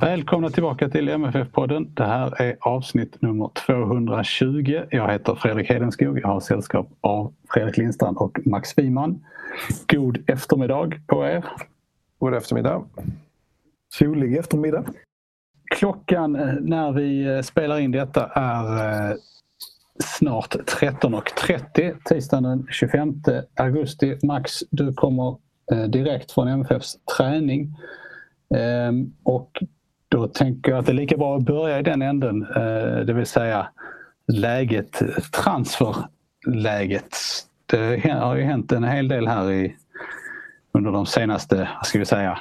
Välkomna tillbaka till MFF-podden. Det här är avsnitt nummer 220. Jag heter Fredrik Hedenskog. Jag har sällskap av Fredrik Lindstrand och Max Wiman. God eftermiddag på er. God eftermiddag. Solig eftermiddag. Klockan eh, när vi eh, spelar in detta är eh, snart 13.30 tisdagen den 25 augusti. Max, du kommer direkt från MFFs träning. Ehm, och då tänker jag att det är lika bra att börja i den änden, eh, det vill säga läget, transferläget. Det har ju hänt en hel del här i, under de senaste, ska vi säga,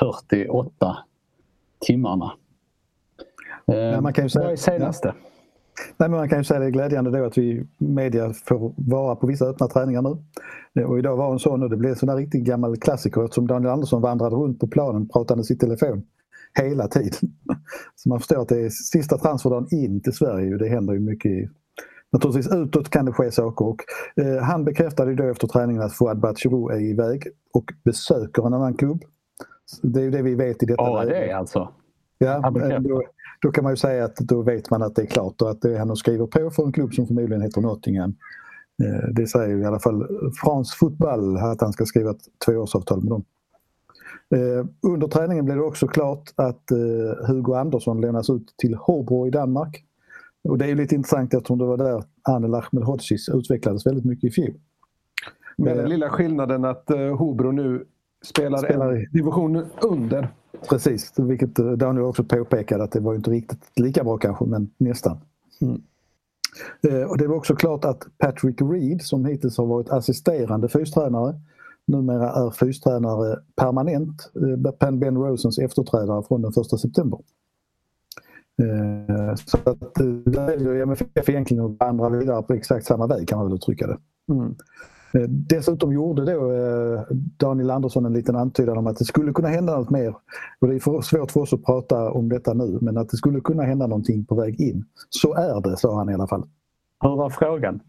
48 timmarna. Ja, man kan ju säga, vad är senaste? Nej, men man kan ju säga det är glädjande då att vi media får vara på vissa öppna träningar nu. Och idag var en sån och det blev en sån där riktigt gammal klassiker eftersom Daniel Andersson vandrade runt på planen pratandes i telefon hela tiden. Så man förstår att det är sista transferdagen in till Sverige. Det händer ju mycket. Naturligtvis utåt kan det ske saker. Och, eh, han bekräftade då efter träningen att Fouad Batshirou är iväg och besöker en annan klubb. Det är ju det vi vet i detta Ja, det är alltså? Ja, då, då, kan man ju säga att då vet man att det är klart och att det är han skriver på för en klubb som förmodligen heter Nottingham. Eh, det säger i alla fall France Football att han ska skriva ett tvåårsavtal med dem. Eh, under träningen blev det också klart att eh, Hugo Andersson lämnas ut till Hobro i Danmark. Och det är lite intressant eftersom det var där Anel Ahmedhodzic utvecklades väldigt mycket i fjol. Med den lilla skillnaden att Hobro nu spelar, spelar en division under. Precis, vilket Daniel också påpekade att det var inte riktigt lika bra kanske, men nästan. Mm. Och det var också klart att Patrick Reed som hittills har varit assisterande fystränare numera är fystränare permanent, eh, Ben Rosens efterträdare från den 1 september. Eh, så att eh, där är MFF egentligen att vandra vidare på exakt samma väg kan man väl uttrycka det. Mm. Dessutom gjorde då Daniel Andersson en liten antydan om att det skulle kunna hända något mer. Och det är svårt för oss att prata om detta nu men att det skulle kunna hända någonting på väg in. Så är det, sa han i alla fall. Hur var frågan?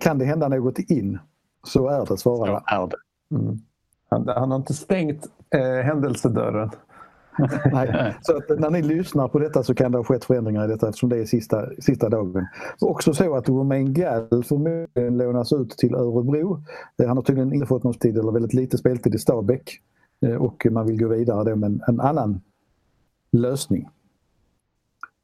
Kan det hända något in? Så är det, svarar Så är det. Mm. Han, han, har inte stängt eh, händelsedörren. Nej. Så att när ni lyssnar på detta så kan det ha skett förändringar i detta eftersom det är sista, sista dagen. Också så att Romain Gall förmodligen lånas ut till Örebro. Eh, han har tydligen inte fått någon tid eller väldigt lite speltid i Stabäck. Eh, och man vill gå vidare då med en, en annan lösning.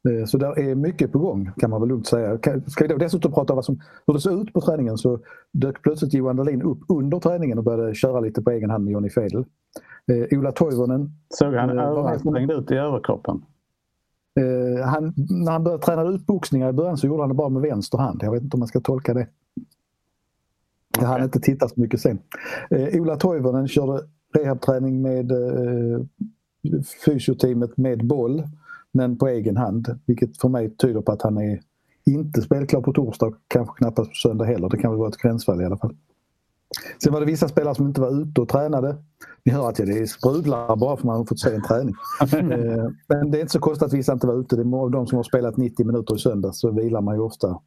Eh, så där är mycket på gång kan man väl lugnt säga. Ska vi då dessutom prata om vad som, hur det såg ut på träningen så dök plötsligt Johan Dahlin upp under träningen och började köra lite på egen hand med Johnny Fedel. Eh, Ola Toivonen. Såg han eh, överansträngd ut i överkroppen? Eh, han, när han började träna ut boxningar i början så gjorde han det bara med vänster hand. Jag vet inte om man ska tolka det. Jag hann inte titta så mycket sen. Eh, Ola Toivonen körde rehabträning med eh, fysioteamet med boll men på egen hand. Vilket för mig tyder på att han är inte spelklar på torsdag kanske knappast på söndag heller. Det kan väl vara ett gränsfall i alla fall. Sen var det vissa spelare som inte var ute och tränade. Ni hör att det sprudlar bara för man har fått se en träning. Eh, men det är inte så konstigt att vissa inte var ute. Det är de som har spelat 90 minuter i söndag så vilar man ju ofta.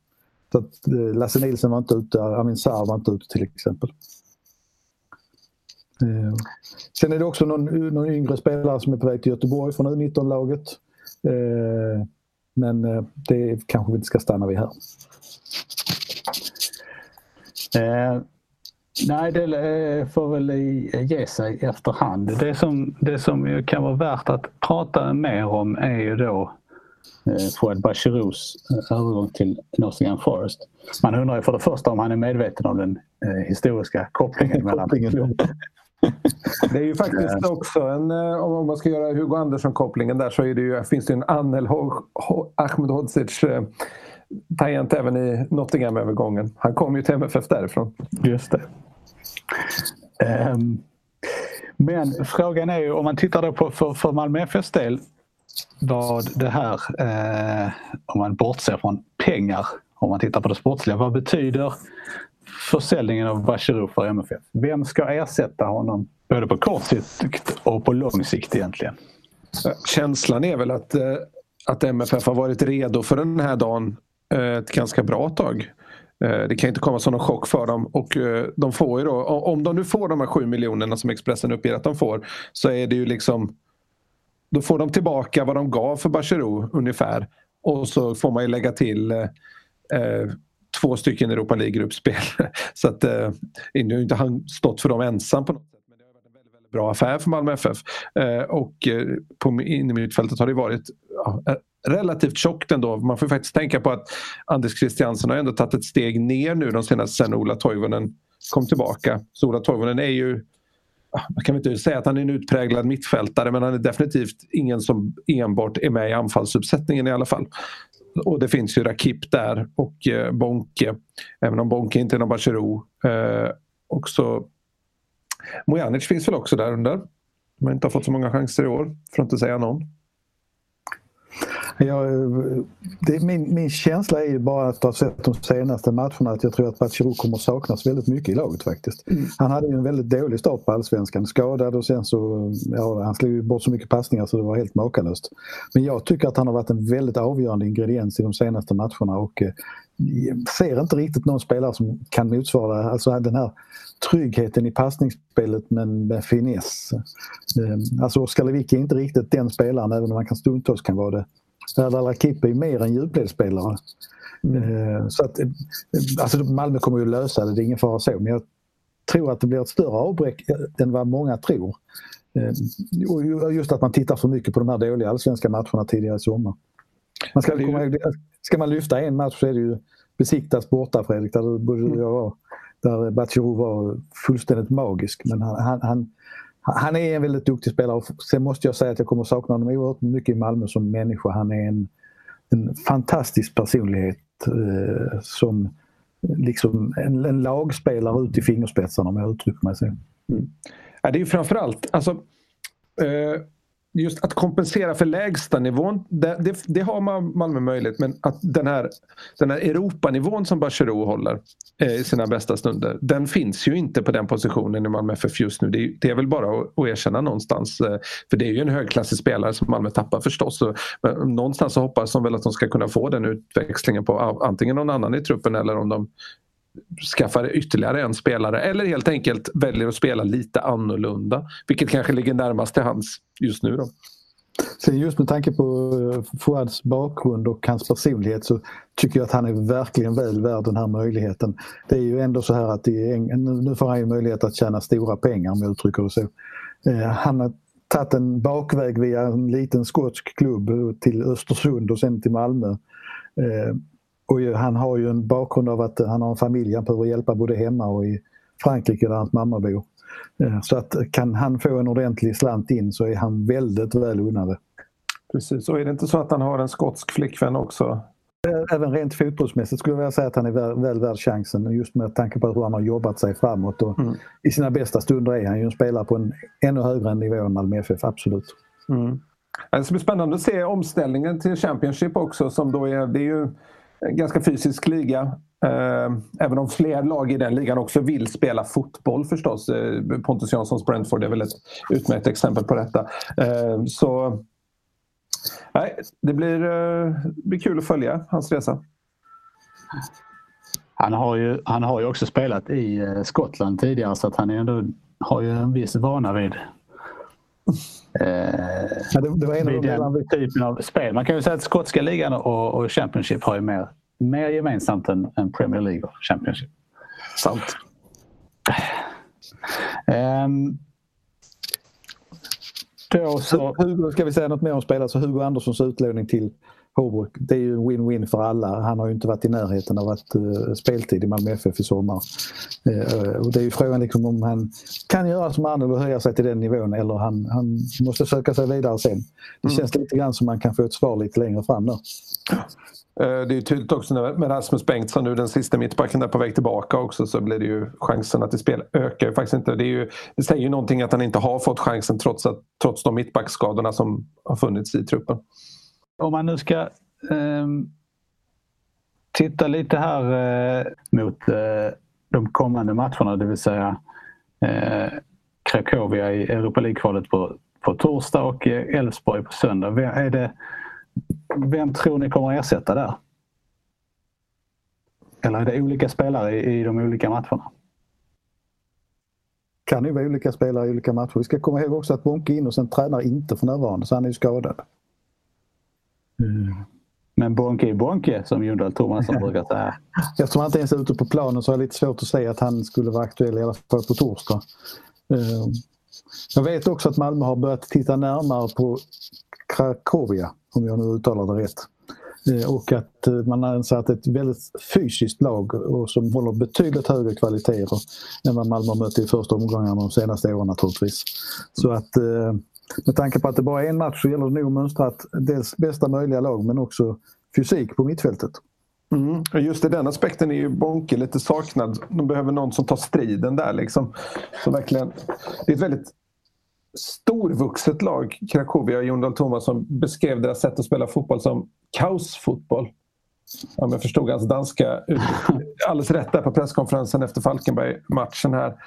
Så att eh, Lasse Nilsson var inte ute, Amin Sarr var inte ute till exempel. Eh, sen är det också någon, någon yngre spelare som är på väg till Göteborg från U19-laget. Eh, men eh, det kanske vi inte ska stanna vid här. Eh, nej, det får väl ge sig efterhand. Det som, det som kan vara värt att prata mer om är ju då Fouad Bachirous övergång till Nottingham Forest. Man undrar ju för det första om han är medveten om den historiska kopplingen mellan Det är ju faktiskt också en, om man ska göra Hugo Andersson-kopplingen där så är det ju, finns det en Anel Ahmedhodzic tangent även i Nottingham-övergången. Han kom ju till MFF därifrån. Just det. Um, men frågan är ju om man tittar då på för, för Malmö FFs del vad det här, eh, om man bortser från pengar, om man tittar på det sportsliga, vad betyder försäljningen av Bachirou för MFF? Vem ska ersätta honom både på kort sikt och på lång sikt egentligen? Känslan är väl att, eh, att MFF har varit redo för den här dagen eh, ett ganska bra tag. Eh, det kan inte komma som någon chock för dem och de får ju då, om de nu får de här sju miljonerna som Expressen uppger att de får så är det ju liksom då får de tillbaka vad de gav för Bachirou ungefär. Och så får man ju lägga till eh två stycken Europa League-gruppspel. så att eh, nu har inte han stått för dem ensam på något bra affär för Malmö FF. Eh, och eh, på innermittfältet har det varit ja, eh, relativt tjockt ändå. Man får faktiskt tänka på att Anders Christiansen har ändå tagit ett steg ner nu de senaste sen Ola Toivonen kom tillbaka. Så Ola Toivonen är ju man kan inte säga att han är en utpräglad mittfältare men han är definitivt ingen som enbart är med i anfallsuppsättningen i alla fall. Och det finns ju Rakip där och eh, Bonke. Även om Bonke inte är någon Bacherou. Eh, och så Mojanic finns väl också där under. De har inte fått så många chanser i år, för att inte säga någon. Jag, det, min, min känsla är ju bara att ha sett de senaste matcherna att jag tror att Bachirou kommer saknas väldigt mycket i laget faktiskt. Mm. Han hade ju en väldigt dålig start på allsvenskan, skadad och sen så, ja, han slog bort så mycket passningar så det var helt makalöst. Men jag tycker att han har varit en väldigt avgörande ingrediens i de senaste matcherna och eh, ser inte riktigt någon spelare som kan motsvara alltså den här tryggheten i passningsspelet men med finess. Eh, alltså Oskar Lewicki är inte riktigt den spelaren även om han kan stundtals kan vara det. Erdal Rakip är mer en djupledsspelare. Mm. Så att, alltså Malmö kommer ju lösa det, det är ingen fara så. Men jag tror att det blir ett större avbräck än vad många tror. Och just att man tittar för mycket på de här dåliga allsvenska matcherna tidigare i sommar. Man ska, komma ska man lyfta en match så är det ju Besiktas borta Fredrik, där både du och jag var. Där Batshirou var fullständigt magisk. Men han, han, han han är en väldigt duktig spelare sen måste jag säga att jag kommer sakna honom oerhört mycket i Malmö som människa. Han är en, en fantastisk personlighet eh, som liksom en, en lagspelare ut i fingerspetsarna om jag uttrycker mig så. Mm. Ja, det är ju framförallt, alltså, eh, just att kompensera för lägstanivån, det, det, det har Malmö möjlighet men att den här, den här Europanivån som Bachero håller eh, i sina bästa stunder, den finns ju inte på den positionen i Malmö FF just nu. Det är, det är väl bara att, att erkänna någonstans. Eh, för det är ju en högklassig spelare som Malmö tappar förstås. Så, men någonstans så hoppas de väl att de ska kunna få den utväxlingen på antingen någon annan i truppen eller om de skaffar ytterligare en spelare eller helt enkelt väljer att spela lite annorlunda. Vilket kanske ligger närmast till hans just nu. Då. Sen just med tanke på eh, Fouads bakgrund och hans personlighet så tycker jag att han är verkligen väl värd den här möjligheten. Det är ju ändå så här att nu får han ju möjlighet att tjäna stora pengar om jag uttrycker det så. Eh, han har tagit en bakväg via en liten skotsk klubb till Östersund och sen till Malmö. Eh, och han har ju en bakgrund av att han har en familj han behöver hjälpa både hemma och i Frankrike där hans mamma bor. Eh, så att kan han få en ordentlig slant in så är han väldigt väl unnad. Precis, och är det inte så att han har en skotsk flickvän också? Eh, även rent fotbollsmässigt skulle jag vilja säga att han är väl, väl värd chansen just med tanke på hur han har jobbat sig framåt. Och mm. I sina bästa stunder är han ju en spelare på en ännu högre nivå än Malmö FF, absolut. Mm. Det ska bli spännande att se omställningen till Championship också som då är, det är ju ganska fysisk liga. Eh, även om fler lag i den ligan också vill spela fotboll förstås. Eh, Pontus Janssons Brentford är väl ett utmärkt exempel på detta. Eh, så nej, det blir, blir kul att följa hans resa. Han har ju, han har ju också spelat i Skottland tidigare så att han är ändå, har ju en viss vana vid ja, det, det, var en av den typen av spel. Man kan ju säga att skotska ligan och, och Championship har ju mer, mer gemensamt än, än Premier League och Championship. Sant. Um, då så... Hugo, ska vi säga något mer om spelare? Så Hugo Anderssons utlåning till Holbrook. Det är ju win-win för alla. Han har ju inte varit i närheten av att uh, speltid i Malmö FF i sommar. Uh, och det är ju frågan liksom om han kan göra som andra och höja sig till den nivån eller han, han måste söka sig vidare sen. Det mm. känns lite grann som man kan få ett svar lite längre fram nu. Det är ju tydligt också med Rasmus Bengtsson nu, den sista mittbacken, på väg tillbaka också så blir det ju chanserna till spel ökar ju faktiskt inte. Det, är ju, det säger ju någonting att han inte har fått chansen trots, att, trots de mittbackskadorna som har funnits i truppen om man nu ska eh, titta lite här eh, mot eh, de kommande matcherna, det vill säga eh, i Europa League-kvalet på, på torsdag och eh, Elfsborg på söndag. Vem, är det, vem tror ni kommer att ersätta där? Eller är det olika spelare i, i de olika matcherna? kan ju vara olika spelare i olika matcher. Vi ska komma ihåg också att Bonke in och sen tränar inte för närvarande så han är ju skadad. Men Bonke är Bonke som Jundal Thomasson brukar säga. Eftersom han inte ens är ute på planen så är det lite svårt att säga att han skulle vara aktuell i alla fall på torsdag. Ehm, jag vet också att Malmö har börjat titta närmare på Krakowia, om jag nu uttalar det rätt. Ehm, och att eh, man anser att det är ett väldigt fysiskt lag och som håller betydligt högre kvaliteter än vad Malmö har mött i första omgångarna de senaste åren naturligtvis. Så att ehm, med tanke på att det bara är en match så gäller det nog att mönstra dels bästa möjliga lag men också fysik på mittfältet. Mm. Just i den aspekten är ju Bonke lite saknad. De behöver någon som tar striden där. Liksom. Så verkligen, det är ett väldigt storvuxet lag, Krakovia. Jon Dahl Tomasson beskrev deras sätt att spela fotboll som kaosfotboll. Om jag förstod hans danska alldeles rätt där på presskonferensen efter Falkenberg-matchen här.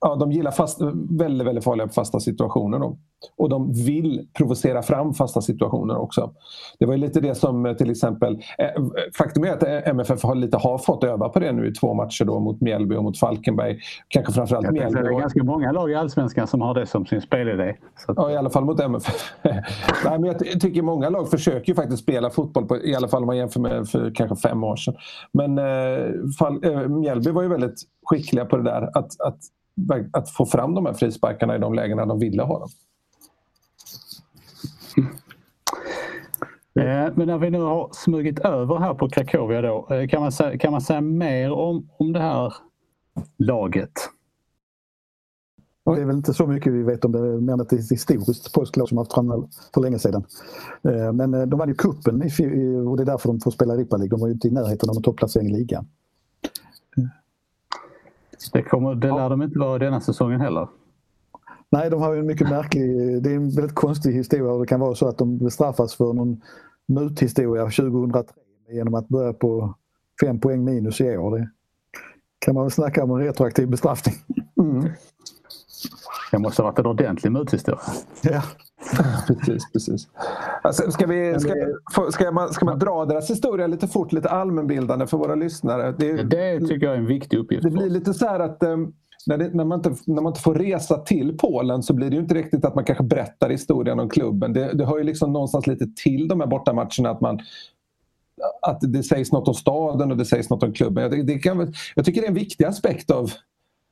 Ja, de gillar fast, väldigt, väldigt farliga fasta situationer. Då. Och de vill provocera fram fasta situationer också. Det var lite det som eh, till exempel... Eh, faktum är att eh, MFF har lite har fått öva på det nu i två matcher då mot Mjällby och mot Falkenberg. Kanske framförallt jag Mjällby. Det är ganska många lag i Allsvenskan som har det som sin spelidé. Att... Ja, i alla fall mot MFF. Nej, men jag tycker många lag försöker ju faktiskt spela fotboll, på, i alla fall om man jämför med för kanske fem år sedan. Men eh, Mjällby var ju väldigt skickliga på det där. Att, att att få fram de här frisparkarna i de lägena de ville ha dem. Eh, men när vi nu har smugit över här på Krakowia då, eh, kan man säga, kan man säga mer om, om det här laget? Det är väl inte så mycket vi vet om det, mer än ett historiskt polskt lag som har haft framgång för länge sedan. Eh, men de vann ju cupen och det är därför de får spela Europa League. De var ju inte i närheten av en topplacering i ligan. Det, kommer, det lär de inte vara denna säsongen heller. Nej, de har ju en mycket märklig... Det är en väldigt konstig historia. Det kan vara så att de bestraffas för någon muthistoria 2003 genom att börja på fem poäng minus i år. Det kan man väl snacka om en retroaktiv bestraffning. Mm. Det måste ha varit en ordentlig muthistoria. Ja. precis, precis. Alltså, ska, vi, ska, ska, man, ska man dra deras historia lite fort, lite allmänbildande för våra lyssnare? Det, det tycker jag är en viktig uppgift. Det blir lite så här att um, när, det, när, man inte, när man inte får resa till Polen så blir det inte riktigt att man kanske berättar historien om klubben. Det, det hör ju liksom någonstans lite till de här bortamatcherna att man att det sägs något om staden och det sägs något om klubben. Det, det kan, jag tycker det är en viktig aspekt av,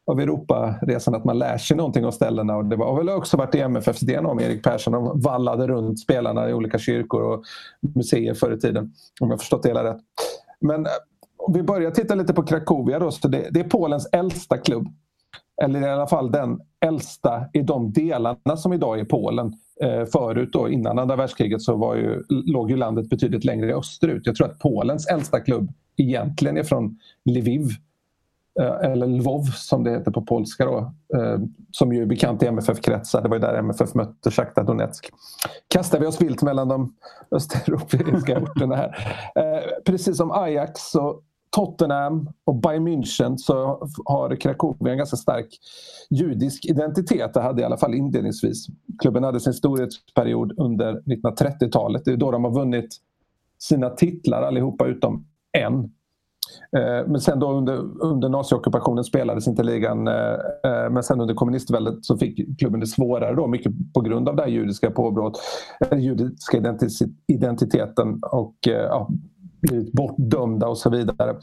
av Europaresan att man lär sig någonting av ställena. Och det har väl också varit i MFFs DNA med Erik Persson. De vallade runt spelarna i olika kyrkor och museer förr i tiden. Om jag förstått det hela rätt. Men eh, om vi börjar titta lite på Krakowia då. Så det, det, är Polens äldsta klubb. Eller i alla fall den äldsta i de delarna som idag är Polen. Eh, förut då, innan andra världskriget så var ju, låg ju landet betydligt längre österut. Jag tror att Polens äldsta klubb egentligen är från Lviv Eh, eller Lvov som det heter på polska då, eh, som ju är bekant i MFF-kretsar. Det var ju där MFF mötte Sjachtar Donetsk. Kastar vi oss vilt mellan de östeuropeiska orterna här. Eh, precis som Ajax och Tottenham och Bayern München så har Krakowia en ganska stark judisk identitet. Det hade i alla fall inledningsvis. Klubben hade sin storhetsperiod under 1930-talet. Det är då de har vunnit sina titlar allihopa utom en. Eh, men sen då under, under naziockupationen spelades inte ligan eh, eh, men sen under kommunistväldet så fick klubben det svårare då mycket på grund av det här judiska påbrott, den judiska identiteten och ja, blivit bortdömda och så vidare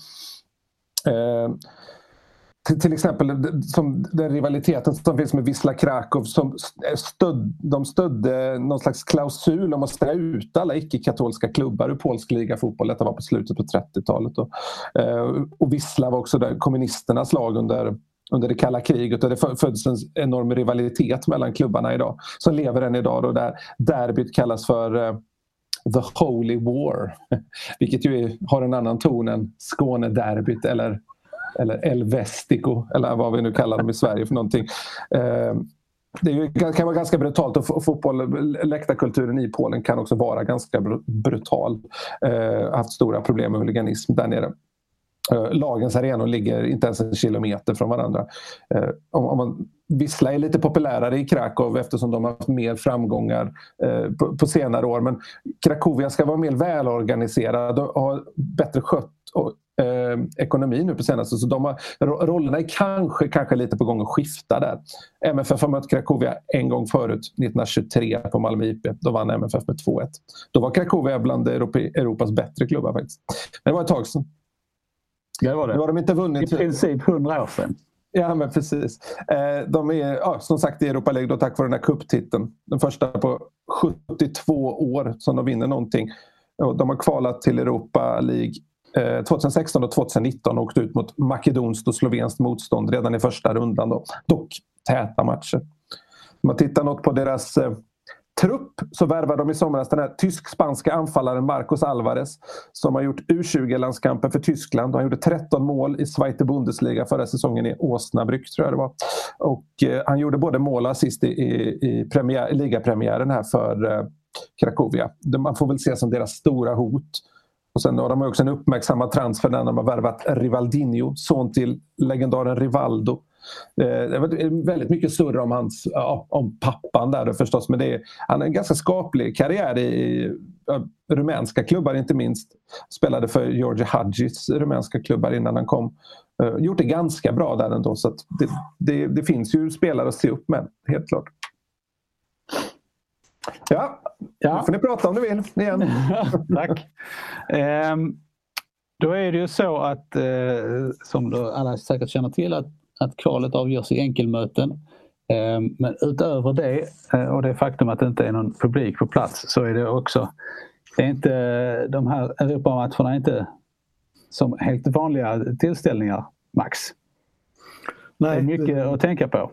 till, till, exempel som den rivaliteten som finns med Wisla Krakow. Som eh, stöd, de stödde någon slags klausul om att ställa ut alla icke-katolska klubbar ur polsk ligafotboll. Detta var på slutet på 30-talet. Och, eh, och Wisla var också där kommunisternas lag under under det kalla kriget och det föddes en enorm rivalitet mellan klubbarna idag som lever än idag då där derbyt kallas för eh, The Holy War. Vilket ju är, har en annan ton än Skånederbyt eller, eller El Vestico eller vad vi nu kallar dem i Sverige för någonting. Ehm, det kan vara ganska brutalt och fotboll, läktarkulturen i Polen kan också vara ganska brutal. Uh, haft stora problem med huliganism där nere. Ehm, lagens arenor ligger inte ens en kilometer från varandra. Om, man, Vissla är lite populärare i Krakow eftersom de har haft mer framgångar på, senare år. Men Krakowia ska vara mer välorganiserad och ha bättre skött eh, ekonomi nu på senaste. Så de har, rollerna är kanske, kanske lite på gång att skifta där. MFF har mött Krakowia en gång förut, 1923 på Malmö IP. Då vann MFF med 2-1. Då var Krakowia bland Europas bättre klubbar faktiskt. Men det var ett tag sedan. Det var det. Nu har de inte vunnit. I princip hundra år sedan. Ja, men precis. Eh, de är ja, som sagt i Europa League tack vare den här kupptiteln. Den första på 72 år som de vinner någonting. De har kvalat till Europa League Eh, 2016 och 2019 och åkt ut mot makedonskt och slovenskt motstånd redan i första rundan. Då. Dock täta matcher. Om man tittar något på deras eh, trupp så värvade de i somras den här tysk-spanska anfallaren Marcos Alvarez som har gjort U20-landskamper för Tyskland. Han gjorde 13 mål i Zweite Bundesliga förra säsongen i Åsnabrück tror jag det var. Och eh, han gjorde både mål och assist i, i, premiär, ligapremiären här för eh, Krakowia. Man får väl se som deras stora hot. Och sen har de också en uppmärksammad transfer där de har värvat Rivaldinho, son till legendaren Rivaldo eh, det var eh, väldigt mycket surr om, hans, om pappan där förstås. Men det är, han har en ganska skaplig karriär i rumänska klubbar inte minst. Spelade för George Hadjis rumänska klubbar innan han kom. Eh, gjort det ganska bra där ändå. Så det, det, det, finns ju spelare att se upp med, helt klart. Ja, ja. nu får ni prata om ni vill igen. Tack. Um, då är det ju så att, uh, som alla säkert känner till, att att kvalet avgörs i enkelmöten. Eh, men utöver det eh, och det faktum att det inte är någon publik på plats så är det också det är inte, de här Europamatcherna är inte som helt vanliga tillställningar, Max. Nej, det är mycket det, att tänka på.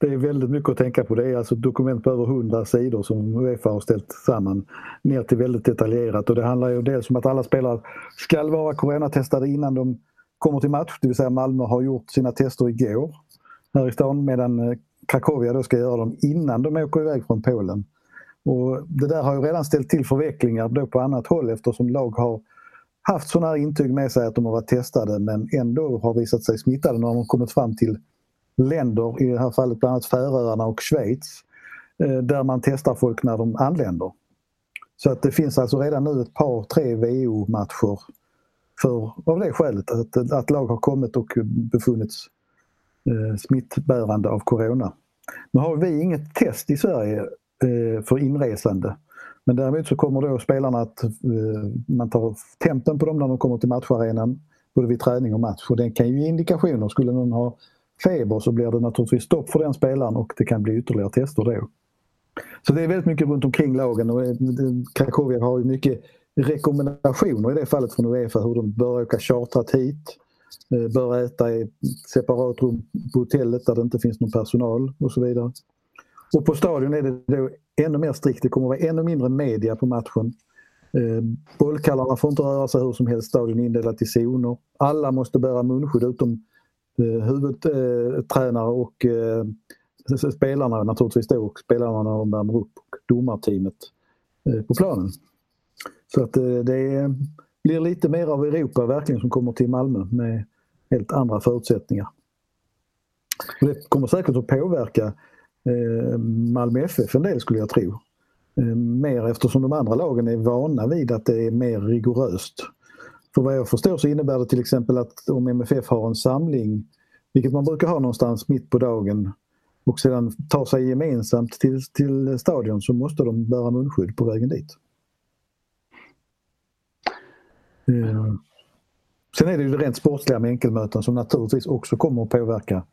Det är väldigt mycket att tänka på. Det är alltså ett dokument på över 100 sidor som Uefa har ställt samman ner till väldigt detaljerat. Och det handlar ju dels om att alla spelare ska vara coronatestade innan de kommer till match, det vill säga Malmö har gjort sina tester igår här i stan medan eh, Krakowia då ska göra dem innan de åker iväg från Polen. Och det där har ju redan ställt till förvecklingar då på annat håll eftersom lag har haft sådana här intyg med sig att de har varit testade men ändå har visat sig smittade när de kommit fram till länder, i det här fallet bland annat Färöarna och Schweiz, eh, där man testar folk när de anländer. Så att det finns alltså redan nu ett par, tre VO-matcher för, av det skälet att, att lag har kommit och befunnits eh, smittbärande av corona. Nu har vi inget test i Sverige eh, för inresande. Men däremot så kommer då spelarna att eh, man tar tempen på dem när de kommer till matcharenan både vid träning och match. Och det kan ju ge indikationer. Skulle någon ha feber så blir det naturligtvis stopp för den spelaren och det kan bli ytterligare tester då. Så det är väldigt mycket runt omkring lagen och eh, Krakowia har ju mycket rekommendationer i det fallet från Uefa hur de bör åka chartrat hit, eh, bör äta i separat rum på hotellet där det inte finns någon personal och så vidare. Och på stadion är det då ännu mer strikt. Det kommer att vara ännu mindre media på matchen. Eh, bollkallarna får inte röra sig hur som helst. Stadion är indelat i zoner. Alla måste bära munskydd utom Eh, huvudtränare och eh, spelarna naturligtvis då och spelarna när de värmer upp och domarteamet eh, på planen. Så att eh, det blir lite mer av Europa verkligen som kommer till Malmö med helt andra förutsättningar. Det kommer säkert att påverka eh, Malmö FF en del skulle jag tro. Eh, mer eftersom de andra lagen är vana vid att det är mer rigoröst. För vad jag förstår så innebär det till exempel att om MFF har en samling, vilket man brukar ha någonstans mitt på dagen och sedan tar sig gemensamt till, till stadion så måste de bära munskydd på vägen dit. Mm. Sen är det ju det rent sportsliga med enkelmöten som naturligtvis också kommer att påverka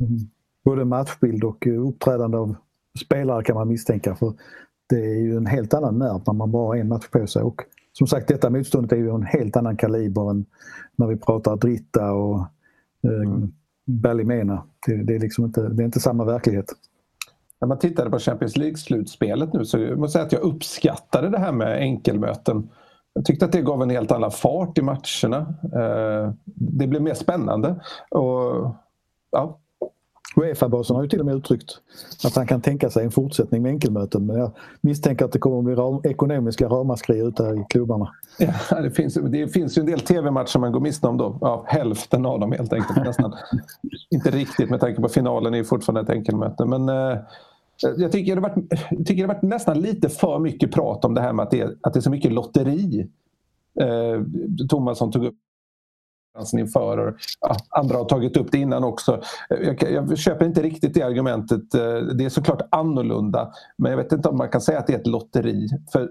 mm, både matchbild och eh, uppträdande av spelare kan man misstänka. För Det är ju en helt annan nerv när man bara har en match på sig. Och som sagt, detta motståndet är ju en helt annan kaliber än när vi pratar Dritta och eh, mm. Balimena. Det, det, är liksom inte, det är inte samma verklighet. När man tittade på Champions League-slutspelet nu så jag måste säga att jag uppskattade det här med enkelmöten. Jag tyckte att det gav en helt annan fart i matcherna. Eh, det blev mer spännande. Och, ja, Uefa-basen har ju till och med uttryckt att han kan tänka sig en fortsättning med enkelmöten. Men jag misstänker att det kommer att bli ram, ekonomiska ramaskri ute i klubbarna. Ja, det, finns, det finns ju en del tv-matcher man går miste om då. Ja, hälften av dem helt enkelt. Nästan. Inte riktigt med tanke på finalen är ju fortfarande ett enkelmöte. Men eh, jag tycker det, varit, jag tycker det varit nästan lite för mycket prat om det här med att det är, att det är så mycket lotteri. Eh, Tomasson tog upp inför. Och, ja, andra har tagit upp det innan också. Jag, jag, köper inte riktigt det argumentet. Eh, det är såklart annorlunda men jag vet inte om man kan säga att det är ett lotteri. För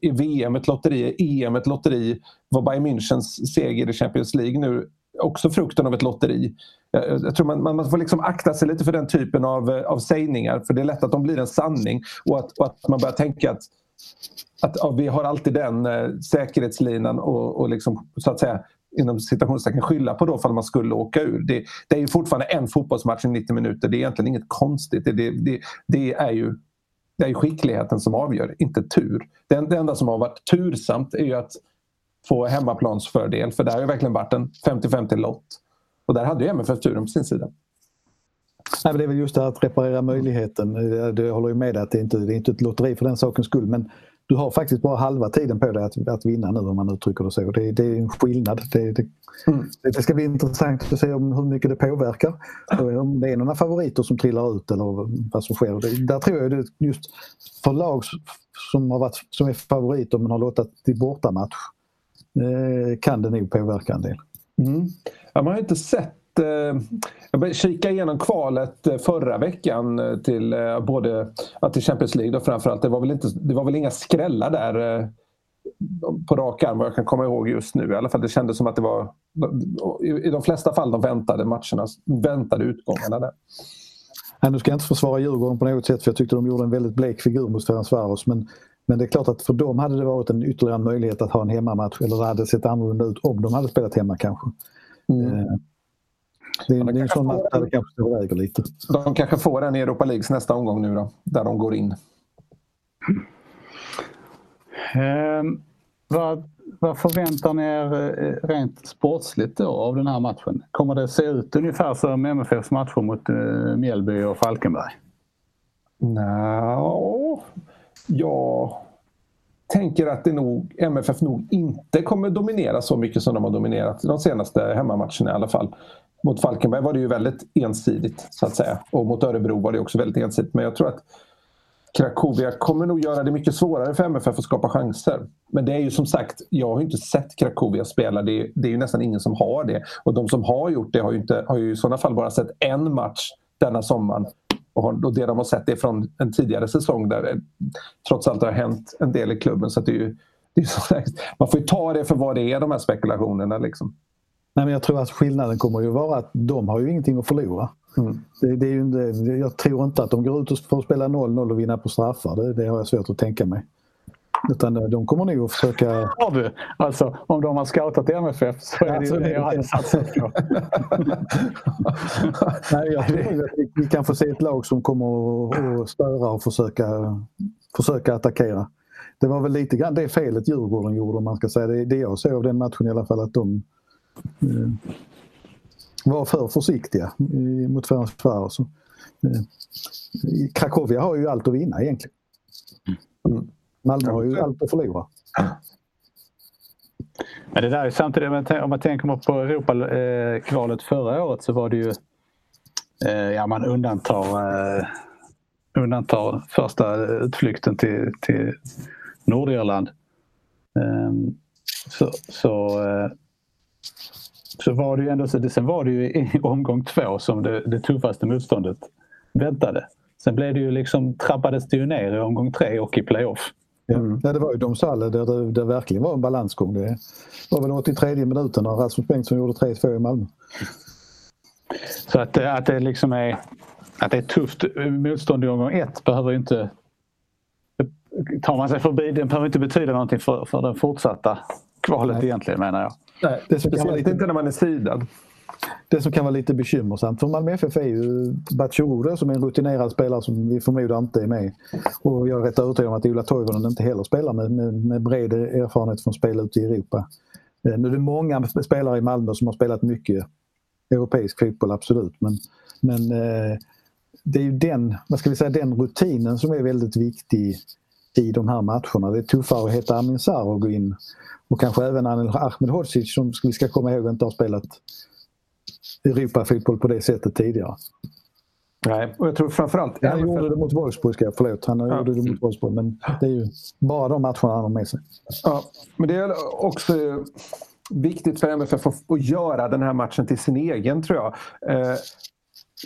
är VM ett lotteri? Är EM ett lotteri? Var Bayern Münchens seger i Champions League nu också frukten av ett lotteri? Jag tror man, man får liksom akta sig lite för den typen av, eh, av sägningar för det är lätt att de blir en sanning och att, och att man börjar tänka att att ja, vi har alltid den eh, säkerhetslinan och, och liksom, så att säga inom citationstecken skylla på då för man skulle åka ur. Det, det, är ju fortfarande en fotbollsmatch i 90 minuter. Det är egentligen inget konstigt. Det, det, det är ju det är skickligheten som avgör, inte tur. Det, det enda som har varit tursamt är ju att få hemmaplansfördel för det har ju verkligen varit en 50-50 lott. Och där hade ju MFF turen på sin sida. Nej, men det är väl just det här att reparera möjligheten. Jag håller ju med dig att det inte det är inte ett lotteri för den sakens skull. Men du har faktiskt bara halva tiden på dig att, att vinna nu om man uttrycker det så. Det, det är en skillnad. Det, det, mm. det, ska bli intressant att se om hur mycket det påverkar. Om det är några favoriter som trillar ut eller vad som sker. Det, där tror jag det just för lag som, har varit, som är favoriter men har låtit till bortamatch eh, kan det nog påverka en del. Mm. Ja, man har inte sett Eh, jag kikade igenom kvalet eh, förra veckan eh, till både till Champions League och framförallt. Det var, väl inte, det var väl inga skrällar där på rak arm vad jag kan komma ihåg just nu. I alla fall det kändes som att det var i de flesta fall de väntade matcherna, väntade utgångarna där. Nej, nu ska jag inte försvara Djurgården på något sätt för jag tyckte de gjorde en väldigt blek figur mot Ferencvaros. Men, men det är klart att för dem hade det varit en ytterligare möjlighet att ha en hemmamatch eller det hade sett annorlunda ut om de hade spelat hemma kanske. Mm. Det, är, det är en sån match där det kanske överväger lite. De kanske får en i Europa Leagues nästa omgång nu då, där de går in. Um, vad, vad förväntar ni er eh, rent sportsligt då av den här matchen? Kommer det se ut ungefär som MFFs matcher mot uh, Mjällby och Falkenberg? No, jag tänker att det nog, MFF nog inte kommer dominera så mycket som de har dominerat de senaste hemmamatcherna i alla fall mot Falkenberg var det ju väldigt ensidigt så att säga. Och mot Örebro var det också väldigt ensidigt. Men jag tror att Krakowia kommer nog göra det mycket svårare för MFF att skapa chanser. Men det är ju som sagt, jag har inte sett Krakowia spela. Det är, det är ju nästan ingen som har det. Och de som har gjort det har ju, inte, har ju i sådana fall bara sett en match denna sommaren. Och det de har sett är från en tidigare säsong där det trots allt har hänt en del i klubben. Så det är ju, det är så, man får ju ta det för vad det är, de här spekulationerna. Liksom. Nej, men jag tror att skillnaden kommer ju vara att de har ju ingenting att förlora. Mm. Det, det, är ju jag tror inte att de går ut och får spela 0-0 och vinna på straffar. Det, det har jag svårt att tänka mig. Utan eh, de kommer nog att försöka... Har du? Alltså om de har scoutat MFF så är det ju det jag hade satsat på. Nej, jag tror att vi kan få se ett lag som kommer att störa och försöka, försöka attackera. Det var väl lite grann det felet Djurgården gjorde om man ska säga. Det, det jag såg av den matchen i alla fall att de Eh, var för försiktiga mot Ferencvaros. Eh, Krakowia har ju allt att vinna egentligen. Mm. Malmö har ju allt att förlora. Men det där är samtidigt, om man tänker på Europakvalet eh, förra året så var det ju, ja man undantar, undantar första utflykten till, till Nordirland. Ehm, så, så så var det ju ändå så, sen var det ju i omgång två som det, det tuffaste motståndet väntade. Sen blev det ju liksom, trappades det ju ner i omgång tre och i playoff. Mm. Ja, det var ju Domsalle där det, det verkligen var en balansgång. Det var väl 83 minuten när Rasmus Bengtsson gjorde 3-2 i Malmö. Så att, att det liksom är att det är tufft motstånd i omgång ett behöver inte tar man sig förbi, den behöver inte betyda någonting för, för den fortsatta kvalet Nej. egentligen menar jag. Nej, det speciellt lite, inte när man är sidad. Det som kan vara lite bekymmersamt för Malmö FF är ju Batshore som är en rutinerad spelare som vi förmodar inte är med. Och jag är rätt övertygad om att Ola Toivonen inte heller spelar med, med, med bred erfarenhet från spel ute i Europa. Eh, nu är det många spelare i Malmö som har spelat mycket europeisk fotboll, absolut. Men, men eh, det är ju den, vad ska vi säga, den rutinen som är väldigt viktig i de här matcherna. Det är tuffare att heta Amin Sarr och gå in. Och kanske även Ahmed Hodzic som vi ska komma ihåg inte har spelat Europafotboll på det sättet tidigare. Nej, och jag tror framförallt... Han gjorde det mot Wolfsburg, ska jag förlåt. Han ja. gjorde det mot Wolfsburg, men det är ju bara de matcherna han har med sig. Ja, men det är också viktigt för MFF att göra den här matchen till sin egen, tror jag.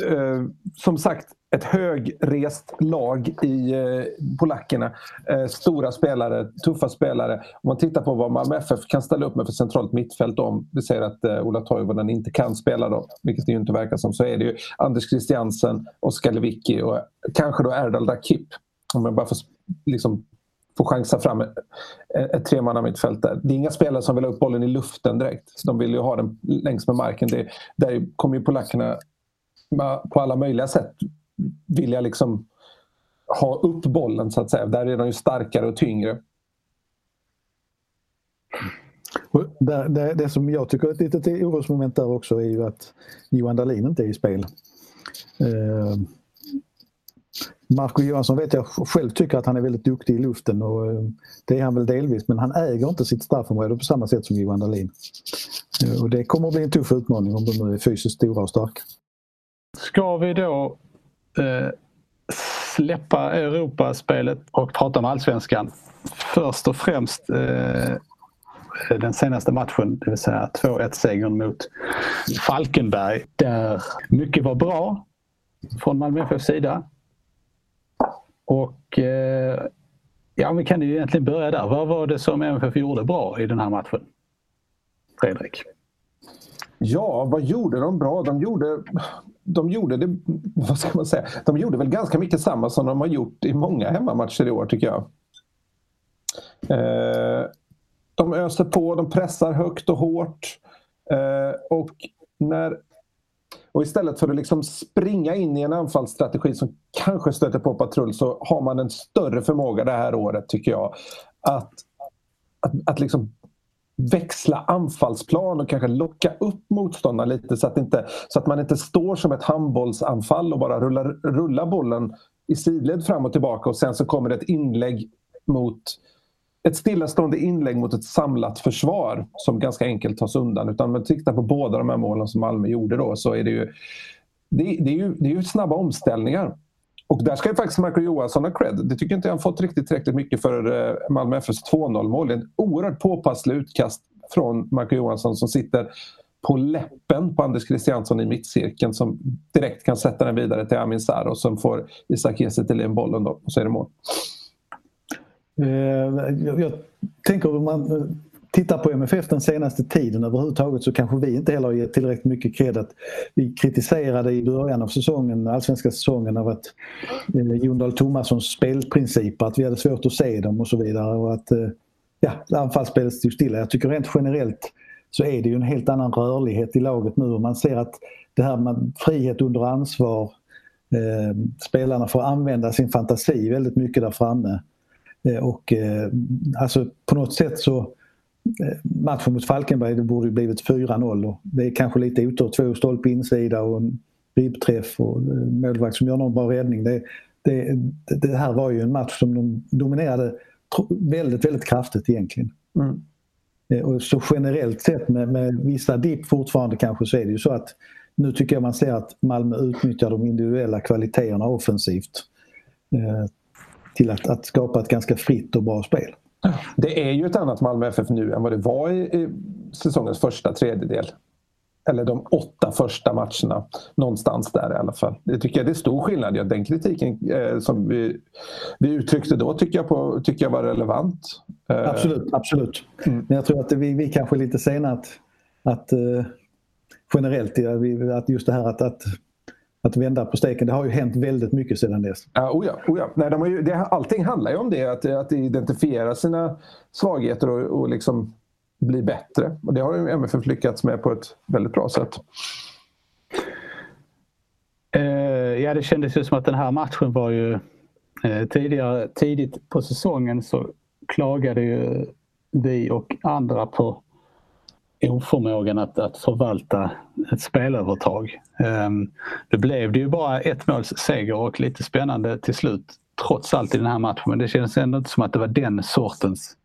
Eh, som sagt, ett högrest lag i eh, polackerna. Eh, stora spelare, tuffa spelare. Om man tittar på vad Malmö FF kan ställa upp med för centralt mittfält om vi säger att eh, Ola Toivonen inte kan spela då, vilket det ju inte verkar som, så är det ju Anders Christiansen, Oskar Lewicki och eh, kanske då Erdal Rakip. Om jag bara får liksom få chansa fram ett, ett tremannamittfält där. Det är inga spelare som vill ha upp bollen i luften direkt. De vill ju ha den längs med marken. Det, där kommer ju polackerna på alla möjliga sätt vilja liksom ha upp bollen så att säga. Där är de ju starkare och tyngre. Det, det, det, som jag tycker är ett litet orosmoment där också är ju att Johan Dahlin inte är i spel. Eh, Marco Johansson vet jag själv tycker att han är väldigt duktig i luften och eh, det är han väl delvis men han äger inte sitt straffområde på samma sätt som Johan Dahlin. Eh, och det kommer att bli en tuff utmaning om de nu är fysiskt stora och starka. Ska vi då eh, släppa Europaspelet och prata om allsvenskan. Först och främst eh, den senaste matchen, det vill säga 2-1-segern mot Falkenberg där mycket var bra från Malmö FFs sida. Och eh, ja, vi kan ju egentligen börja där. Vad var det som MFF gjorde bra i den här matchen? Fredrik? Ja, vad gjorde de bra? De gjorde de gjorde det, vad ska man säga, de gjorde väl ganska mycket samma som de har gjort i många hemmamatcher i år tycker jag. Eh, de öser på, de pressar högt och hårt. Eh, och, när, och istället för att liksom springa in i en anfallsstrategi som kanske stöter på patrull så har man en större förmåga det här året tycker jag. Att, att, att liksom växla anfallsplan och kanske locka upp motståndarna lite så att, inte, så att man inte står som ett handbollsanfall och bara rullar, rullar bollen i sidled fram och tillbaka och sen så kommer det ett inlägg mot ett stillastående inlägg mot ett samlat försvar som ganska enkelt tas undan. Utan om man tittar på båda de här målen som Malmö gjorde då så är det ju det, det, är ju, det är ju snabba omställningar. Och där ska faktiskt Marco Johansson ha cred. Det tycker inte jag han fått riktigt tillräckligt mycket för eh, Malmö FFs 2-0 mål. En oerhört påpasslig utkast från Marco Johansson som sitter på läppen på Anders Christiansson i mittcirkeln som direkt kan sätta den vidare till Amin Sarr och som får Isak Kiese till bollen då och så är det mål. Eh, jag tänker om man tittar på MFF den senaste tiden överhuvudtaget så kanske vi inte heller har gett tillräckligt mycket cred att vi kritiserade i början av säsongen, allsvenska säsongen av att eh, Jon Dahl Tomassons spelprinciper, att vi hade svårt att se dem och så vidare och att eh, ja, anfallsspelet stod stilla. Jag tycker rent generellt så är det ju en helt annan rörlighet i laget nu och man ser att det här med frihet under ansvar, eh, spelarna får använda sin fantasi väldigt mycket där framme. Eh, och eh, alltså på något sätt så matchen mot Falkenberg det borde blivit 4-0 det är kanske lite otur. Två stolpe insida och en ribbträff och eh, målvakt som gör någon bra räddning. Det, det, det, här var ju en match som de dominerade väldigt, väldigt kraftigt egentligen. Mm. Eh, och så generellt sett med, med vissa dipp fortfarande kanske så är det ju så att nu tycker jag man ser att Malmö utnyttjar de individuella kvaliteterna offensivt eh, till att, att skapa ett ganska fritt och bra spel. Det är ju ett annat Malmö FF nu än vad det var i, i säsongens första tredjedel. eller de åtta första matcherna. Någonstans där i alla fall. Det tycker jag det är stor skillnad. Ja, den kritiken eh, som vi, vi uttryckte då tycker jag, på, tycker jag var relevant. Eh, absolut, absolut. Mm. Men jag tror att vi, vi kanske är lite sena att, att uh, generellt att just det här att, att att vända på steken. Det har ju hänt väldigt mycket sedan dess. Ja, oh ja, oh ja. Nej, de har ju, det, allting handlar ju om det, att, att identifiera sina svagheter och, och liksom bli bättre. Och det har ju MFF lyckats med på ett väldigt bra sätt. Uh, ja, det kändes ju som att den här matchen var ju uh, tidigare, tidigt på säsongen så klagade ju vi och andra på oförmågan att, att förvalta ett spelövertag. Um, det blev det ju bara ett måls seger och lite spännande till slut trots allt i den här matchen. Men det känns ändå inte som att det var den sortens...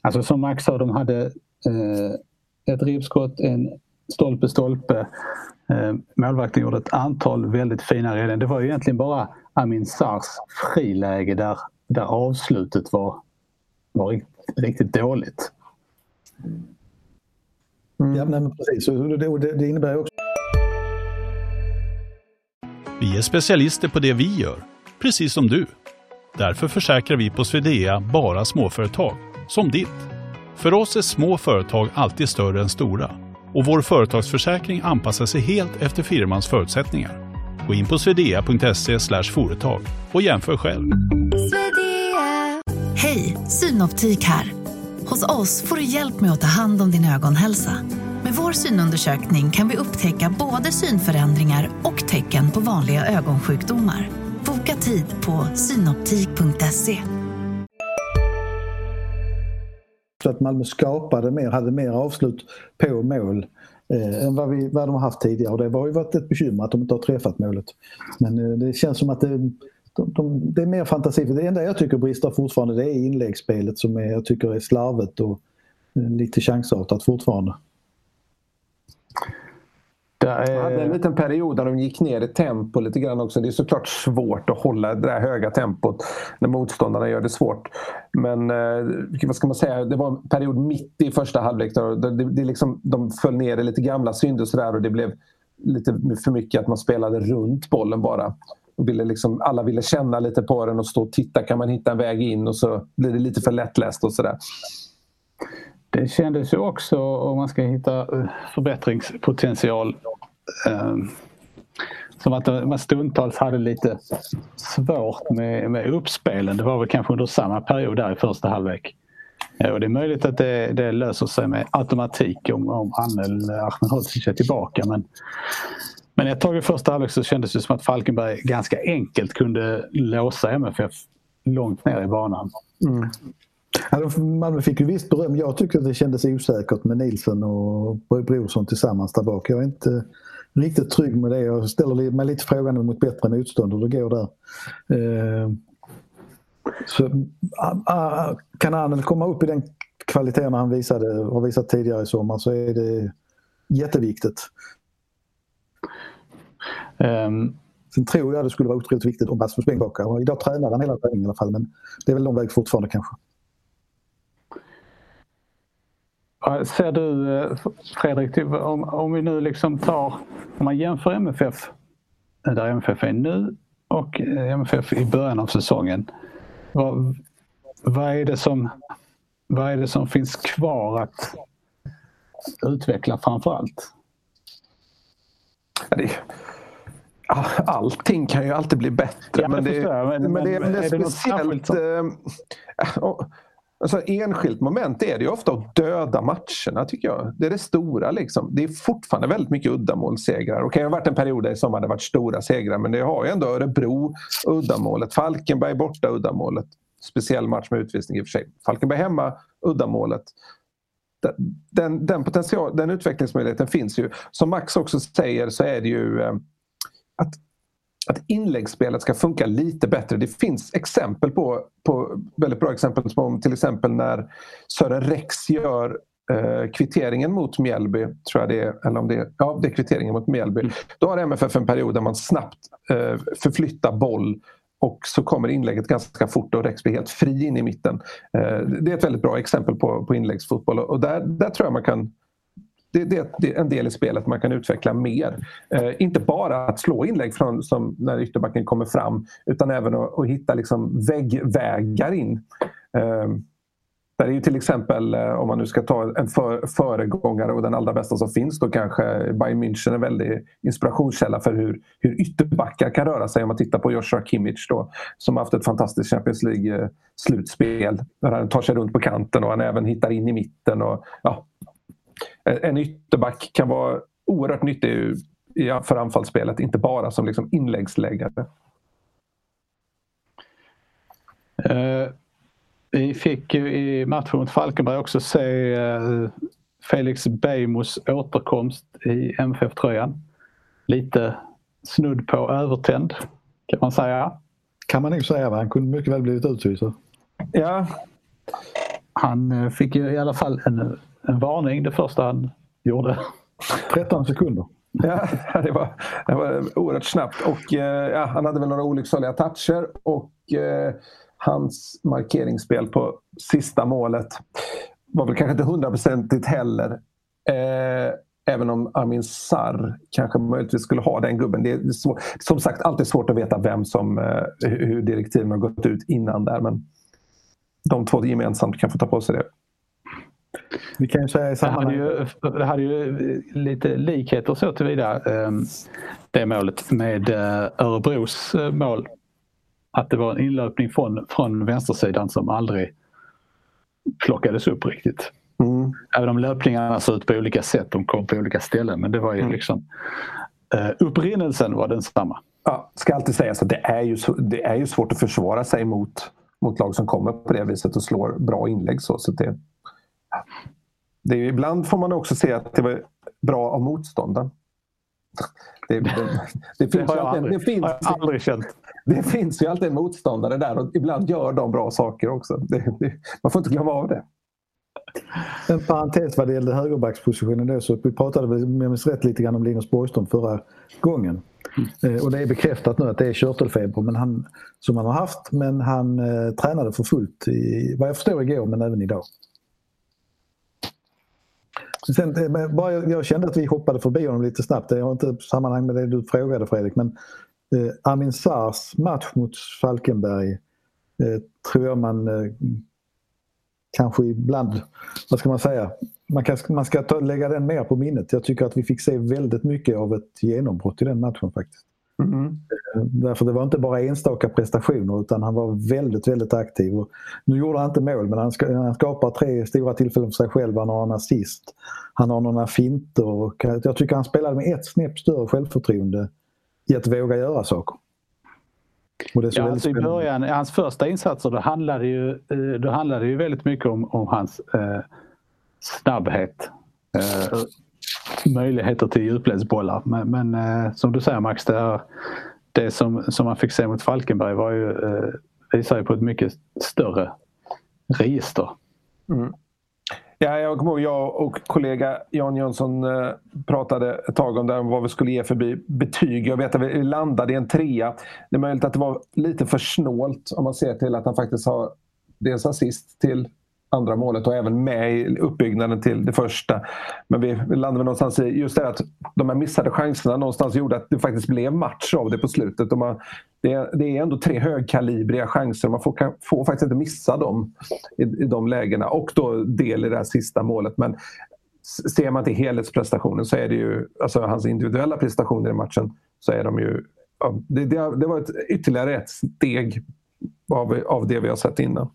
Alltså som Max sa, de hade eh, ett ribbskott, en stolpe-stolpe. Eh, målvakten gjorde ett antal väldigt fina räddningar. Det var ju egentligen bara Amin Sars friläge där, där avslutet var, var riktigt, riktigt dåligt. Mm. Ja, men precis. Det, det, det innebär också... Vi är specialister på det vi gör, precis som du. Därför försäkrar vi på Swedea bara småföretag, som ditt. För oss är små företag alltid större än stora och vår företagsförsäkring anpassar sig helt efter firmans förutsättningar. Gå in på swedea.se företag och jämför själv. Hej, Synoptik här. Hos oss får du hjälp med att ta hand om din ögonhälsa. Med vår synundersökning kan vi upptäcka både synförändringar och tecken på vanliga ögonsjukdomar. Boka tid på synoptik.se. Så att Malmö skapade mer, hade mer avslut på mål eh, än vad, vi, vad de har haft tidigare. Och det har ju varit ett bekymmer att de inte har träffat målet. Men eh, det känns som att det, de, de, det är mer fantasi. Det enda jag tycker brister fortfarande det är inläggsspelet som är, jag tycker är slarvet och eh, lite chansartat fortfarande. Det är... hade en liten period där de gick ner i tempo lite grann också. Det är såklart svårt att hålla det där höga tempot när motståndarna gör det svårt. Men eh, vad ska man säga, det var en period mitt i första halvlek. Då, det, det liksom, de föll ner i lite gamla synder och, så där, och det blev lite för mycket att man spelade runt bollen bara. Ville liksom, alla ville känna lite på den och stå och titta. Kan man hitta en väg in? Och så blir det lite för lättläst och sådär. Det kändes ju också, om man ska hitta eh, förbättringspotential, eh, som att man stundtals hade lite svårt med, med uppspelen. Det var väl kanske under samma period där i första halvlek. Eh, och det är möjligt att det, det löser sig med automatik om, om Anel Ahmedhodzic är tillbaka. Men, men ett tag i första halvlek så kändes det som att Falkenberg ganska enkelt kunde låsa MFF långt ner i banan. Mm. Alltså, Malmö fick ju visst beröm. Jag tycker det kändes osäkert med Nilsson och Brorsson tillsammans där bak. Jag är inte riktigt trygg med det. Jag ställer mig lite frågande mot bättre motstånd och det går där. Eh, så, kan han komma upp i den kvaliteten han visade, har visat tidigare i sommar så är det jätteviktigt. Um, Sen tror jag det skulle vara otroligt viktigt om Rasmus Beng Idag tränar han hela träningen i alla fall men det är väl lång väg fortfarande kanske. Ser du eh, Fredrik, typ, om, om vi nu liksom tar, om man jämför MFF där MFF är nu och eh, MFF i början av säsongen. Vad, vad, är, det som, vad är det som finns kvar att utveckla framför allt? Allting kan ju alltid bli bättre. Ja, men, det, men, men, det, men det är, är speciellt... Äh, Alltså, enskilt moment är det ju ofta att döda matcherna tycker jag. Det är det stora. Liksom. Det är fortfarande väldigt mycket uddamålssegrar. Okej, det har varit en period där som hade varit stora segrar men det har ju ändå Örebro uddamålet. Falkenberg borta uddamålet. Speciell match med utvisning i och för sig. Falkenberg hemma uddamålet. Den, den, potential, den utvecklingsmöjligheten finns ju. Som Max också säger så är det ju eh, att att inläggsspelet ska funka lite bättre. Det finns exempel på, på väldigt bra exempel som till exempel när Sören Rex gör eh, kvitteringen mot Mjällby, tror jag det är, eller om det är, ja det är kvitteringen mot Mjällby. Mm. Då har MFF en period där man snabbt eh, förflyttar boll och så kommer inlägget ganska fort och Rex blir helt fri in i mitten. Eh, det är ett väldigt bra exempel på, på inläggsfotboll och där, där tror jag man kan det, det, det, är en del i spelet man kan utveckla mer. Eh, inte bara att slå inlägg från, som när ytterbacken kommer fram utan även att, att hitta liksom väggvägar in. Eh, där är ju till exempel, eh, om man nu ska ta en för, föregångare och den allra bästa som finns, då kanske Bayern München en väldig inspirationskälla för hur, hur ytterbackar kan röra sig. Om man tittar på Joshua Kimmich då, som har haft ett fantastiskt Champions League-slutspel. Eh, där han tar sig runt på kanten och han även hittar in i mitten. Och, ja, en ytterback kan vara oerhört nyttig för anfallsspelet, inte bara som liksom inläggsläggare. Uh, vi fick ju i matchen mot Falkenberg också se uh, Felix Beijmos återkomst i MFF-tröjan. Lite snudd på övertänd kan man säga. Kan man nog säga. Va? Han kunde mycket väl blivit utvisad. Ja. Han uh, fick ju i alla fall en en varning det första han gjorde. 13 sekunder. Ja, det var, det var oerhört snabbt. Och, eh, ja, han hade väl några olycksaliga toucher och eh, hans markeringsspel på sista målet var väl kanske inte hundraprocentigt heller. Eh, även om Amin Sarr kanske möjligtvis skulle ha den gubben. Det är svår, som sagt alltid svårt att veta vem som, eh, hur direktiven har gått ut innan där. Men de två gemensamt kan få ta på sig det. Vi kan ju säga i det hade ju, det hade ju lite likheter så tillvida ehm, det målet med eh, Örebros eh, mål. Att det var en inlöpning från, från vänstersidan som aldrig plockades upp riktigt. Mm. Även om löpningarna såg ut på olika sätt, de kom på olika ställen. Men det var ju mm. liksom uh, upprinnelsen var densamma. Ja, ska alltid sägas att det är ju, det är ju svårt att försvara sig mot, mot lag som kommer på det viset och slår bra inlägg. Så, så det, det är, ibland får man också se att det var bra av motståndaren. Det, det, det, finns det, har alltid, det, finns, har jag aldrig känt. Det finns ju alltid en motståndare där och ibland gör de bra saker också. man får inte glömma av det. En parentes vad det gällde högerbackspositionen då så vi pratade väl om jag minns rätt lite grann om Linus Borgström förra gången. Mm. Och det är bekräftat nu att det är körtelfeber men han, som han har haft men han eh, tränade för fullt i, vad jag förstår igår men även idag. Sen, eh, bara jag kände att vi hoppade förbi honom lite snabbt. Det har inte sammanhang med det du frågade Fredrik. Men eh, Amin Sars match mot Falkenberg eh, tror jag man eh, kanske ibland, vad ska man säga, man, kan, man ska ta, lägga den mer på minnet. Jag tycker att vi fick se väldigt mycket av ett genombrott i den matchen faktiskt. Mm. Därför det var inte bara enstaka prestationer utan han var väldigt, väldigt aktiv. Och nu gjorde han inte mål men han, ska, han skapar tre stora tillfällen för sig själv. Han har en assist. Han har några finter. Och jag tycker han spelade med ett snäpp större självförtroende i att våga göra saker. Ja, alltså I början, hans första insatser då handlade ju, eh, då handlade ju väldigt mycket om, om hans eh, snabbhet. Eh, möjligheter till djupledsbollar. Men, men eh, som du säger Max, det, här, det som, som man fick se mot Falkenberg var ju, eh, visar ju på ett mycket större register. Mm. Ja, jag kommer ihåg jag och kollega Jan Jönsson eh, pratade ett tag om det, vad vi skulle ge för betyg. Jag vet att vi landade i en trea. Det är möjligt att det var lite för snålt om man ser till att han faktiskt har dels assist till andra målet och även med i uppbyggnaden till det första. Men vi landade någonstans i just det att de här missade chanserna någonstans gjorde att det faktiskt blev match av det på slutet. Och man, det, är, det är ändå tre högkalibriga chanser man får, kan, får faktiskt inte missa dem i, i de lägena. Och då del i det här sista målet. Men ser man till helhetsprestationen så är det ju, alltså hans individuella prestationer i matchen, så är de ju det, det, det var ett, ytterligare ett steg av, av det vi har sett innan.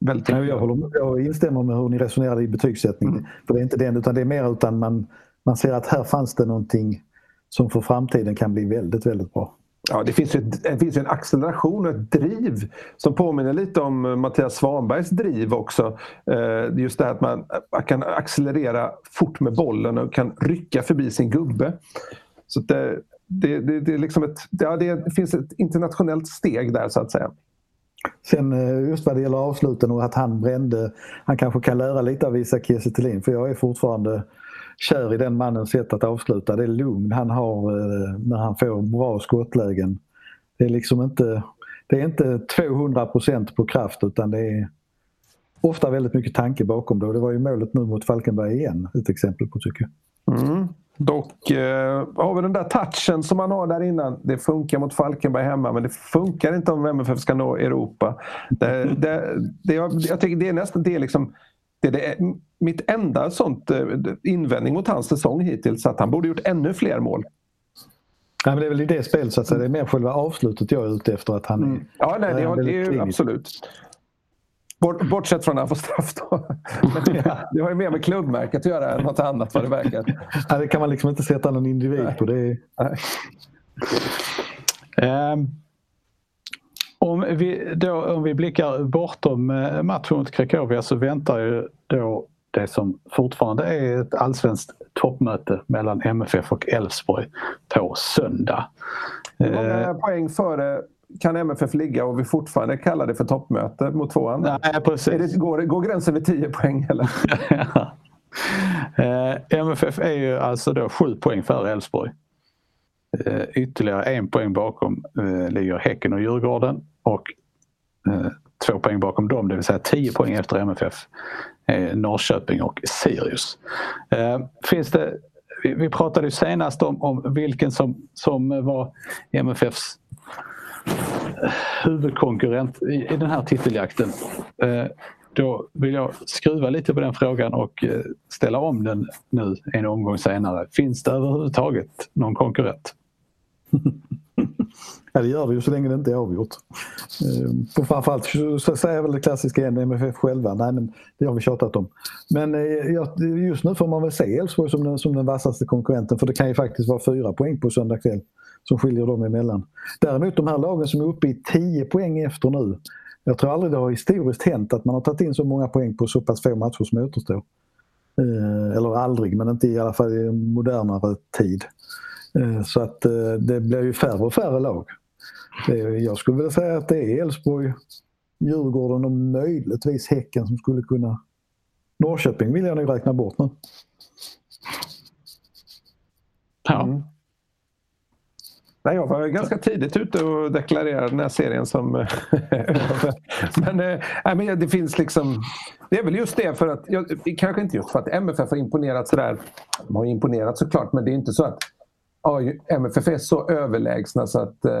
Väldigt jag, håller, jag instämmer med hur ni resonerade i betygssättningen. Mm. För det är inte den utan det är mer utan man, man ser att här fanns det någonting som för framtiden kan bli väldigt, väldigt bra. Ja, det finns, ju, det finns en acceleration och ett driv som påminner lite om Mattias Svanbergs driv också. Eh, just det här att man, man kan accelerera fort med bollen och kan rycka förbi sin gubbe. Så det, det, det, det, är liksom ett, ja, det finns ett internationellt steg där så att säga. Sen eh, just vad det gäller avsluten och att han brände. Han kanske kan lära lite av Isak Kiese för jag är fortfarande kär i den mannens sätt att avsluta. Det är lugn han har eh, när han får bra skottlägen. Det är liksom inte, det är inte 200% på kraft utan det är ofta väldigt mycket tanke bakom det. Och det var ju målet nu mot Falkenberg igen ett exempel på tycker jag. Mm. Dock eh, har vi den där touchen som man har där innan. Det funkar mot Falkenberg hemma men det funkar inte om MFF ska nå Europa. Det, det, det, jag tycker det är nästan det, liksom, det, det är mitt enda sånt eh, invändning mot hans säsong hittills. Att han borde gjort ännu fler mål. Ja, men det är väl i det spelet så att säga. Det är mer själva avslutet jag är ute efter. Att han mm. Ja, nej, det, det, det är ju absolut. Bort, bortsett från när han får straff då. Det, det har ju mer med klubbmärket att göra än något annat vad det verkar. Ja, det kan man liksom inte sätta någon individ på. Det um, om, vi, då, om vi blickar bortom eh, matchen mot Krakowia så väntar ju då det som fortfarande är ett allsvenskt toppmöte mellan MFF och Elfsborg på söndag. Hur många uh, poäng före kan MFF ligga och vi fortfarande kallar det för toppmöte mot tvåan? Nej, precis. Det, går, går gränsen vid 10 poäng? Eller? uh, MFF är ju alltså då 7 poäng före Elfsborg. Uh, ytterligare en poäng bakom uh, ligger Häcken och Djurgården och två poäng bakom dem, det vill säga 10 poäng efter MFF, är Norrköping och Sirius. finns det, vi, vi pratade ju senast om, om vilken som, som var MFFs huvudkonkurrent i, i den här titeljakten. Eh, då vill jag skruva lite på den frågan och eh, ställa om den nu en omgång senare. Finns det överhuvudtaget någon konkurrent? ja, det gör det ju så länge det inte är avgjort. Eh, framförallt så säger jag väl det klassiska igen, MFF själva. Nej, men det har vi tjatat om. Men eh, just nu får man väl se Elfsborg som den, som den vassaste konkurrenten för det kan ju faktiskt vara fyra poäng på söndag kväll som skiljer dem emellan. Däremot de här lagen som är uppe i 10 poäng efter nu. Jag tror aldrig det har historiskt hänt att man har tagit in så många poäng på så pass få matcher som återstår. Ehm, eller aldrig, men inte i alla fall i modernare tid. Eh, så att eh, det blir ju färre och färre lag. Jag skulle vilja säga att det är Elfsborg, Djurgården och möjligtvis Häcken som skulle kunna... Norrköping vill jag nog räkna bort nu. Ja. Mm. Nej, jag var ganska tidigt ute och deklarerade den här serien som men, äh, men det finns liksom... Det är väl just det för att, jag, kanske inte just för att MFF har imponerat sådär. De har imponerat såklart men det är inte så att MFF är så överlägsna så att eh,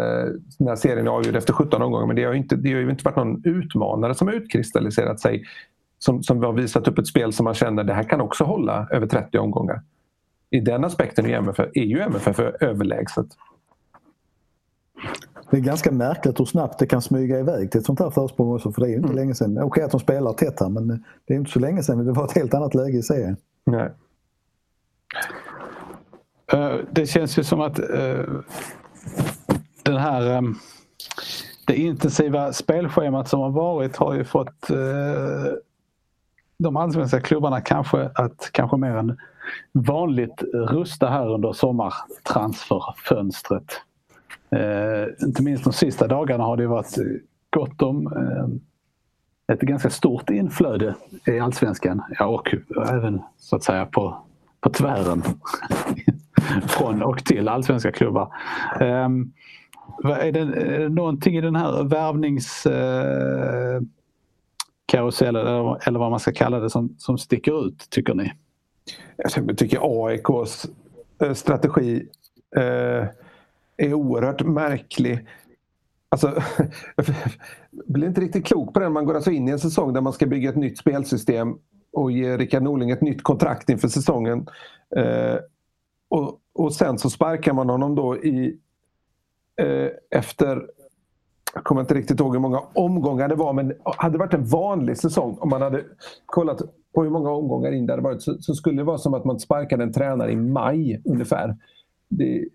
den här serien är avgjord efter 17 omgångar. Men det har, inte, det har ju inte varit någon utmanare som har utkristalliserat sig. Som, som har visat upp ett spel som man känner det här kan också hålla över 30 omgångar. I den aspekten är, MFF, är ju MFF överlägset. Det är ganska märkligt hur snabbt det kan smyga iväg till ett sånt här försprång också för det är ju inte mm. länge sedan. Okej okay, att de spelar tätt här men det är inte så länge sedan det var ett helt annat läge i serien. Nej. Eh, det känns ju som att eh, den här eh, det intensiva spelschemat som har varit har ju fått de allsvenska klubbarna kanske att kanske mer än vanligt rusta här under sommartransferfönstret. Eh, inte minst de sista dagarna har det varit gott om eh, ett ganska stort inflöde i allsvenskan ja, och även så att säga på, på tvären från och till allsvenska klubbar. Um, är, det, är det någonting i den här värvningskarusellen eh, eller, eller vad man ska kalla det som, som sticker ut tycker ni? Jag tycker AIKs eh, strategi eh, är oerhört märklig. Alltså, jag blir inte riktigt klok på den. Man går alltså in i en säsong där man ska bygga ett nytt spelsystem och ge Rickard Norling ett nytt kontrakt inför säsongen. Eh, och, och sen så sparkar man honom då i eh, efter jag kommer inte riktigt ihåg hur många omgångar det var men hade det varit en vanlig säsong om man hade kollat på hur många omgångar in det hade varit så, så skulle det vara som att man sparkade en tränare i maj ungefär. Det,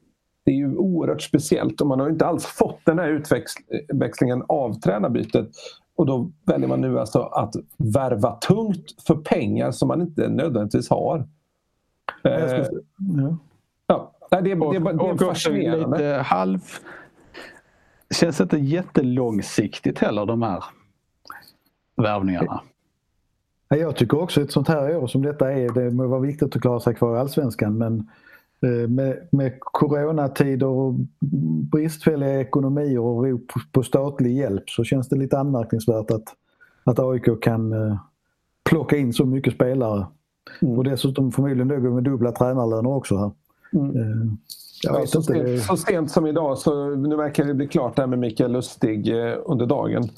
det är ju oerhört speciellt och man har inte alls fått den här utväxlingen av tränarbytet. Och då väljer man nu alltså att värva tungt för pengar som man inte nödvändigtvis har. Eh, ja. ja. Det, det, det, det är fascinerande. Lite halv... Känns inte jättelångsiktigt heller de här värvningarna. Jag tycker också ett sånt här år som detta är, det må vara viktigt att klara sig kvar i Allsvenskan men Eh, med, med coronatider och bristfälliga ekonomier och rop på statlig hjälp så känns det lite anmärkningsvärt att, att AIK kan eh, plocka in så mycket spelare Mm. Och dessutom förmodligen då med dubbla tränarlöner också här. Mm. Eh, ja, så, sent, så, sent, som idag, så nu verkar det bli klart där med Mikael Lustig eh, under dagen.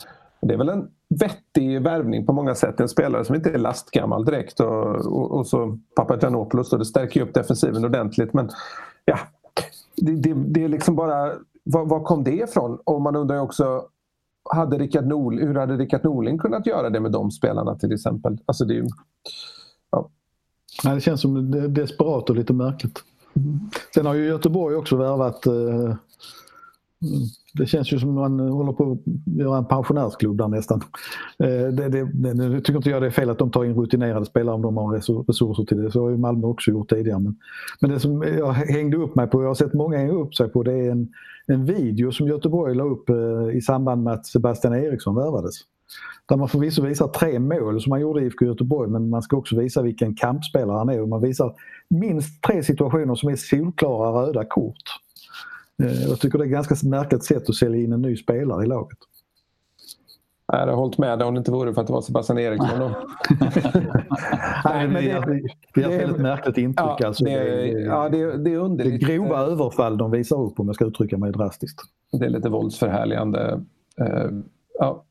Det är väl en vettig värvning på många sätt. En spelare som inte är lastgammal direkt och, och, och så Papagiannopoulos. Det stärker ju upp defensiven ordentligt. Men ja, det, det, det är liksom bara... Var, var, kom det ifrån? Och man undrar ju också hade Rickard Nol, hur hade Rickard Norling kunnat göra det med de spelarna till exempel? Alltså det. Nej, det känns som desperat och lite märkligt. Mm. Sen har ju Göteborg också värvat eh, det känns ju som man håller på att göra en pensionärsklubb där nästan. Eh, det, det, nu tycker inte jag det är fel att de tar in rutinerade spelare om de har resurser till det. Så har ju Malmö också gjort tidigare. Men, men det som jag hängde upp mig på, jag har sett många hänga upp sig på, det är en, en video som Göteborg la upp eh, i samband med att Sebastian Eriksson värvades. Där man förvisso visar tre mål som man gjorde i IFK Göteborg men man ska också visa vilken kampspelare han är man visar minst tre situationer som är solklara röda kort. Eh, jag tycker det är ett ganska märkligt sätt att sälja in en ny spelare i laget. Jag hade hållit med om det inte vore för att det var Sebastian Eriksson. Då. Nej, men det, det är ett märkligt intryck. Ja, alltså. det, ja, det, det är underligt. Det är grova överfall de visar upp om jag ska uttrycka mig drastiskt. Det är lite våldsförhärligande. Uh, ja,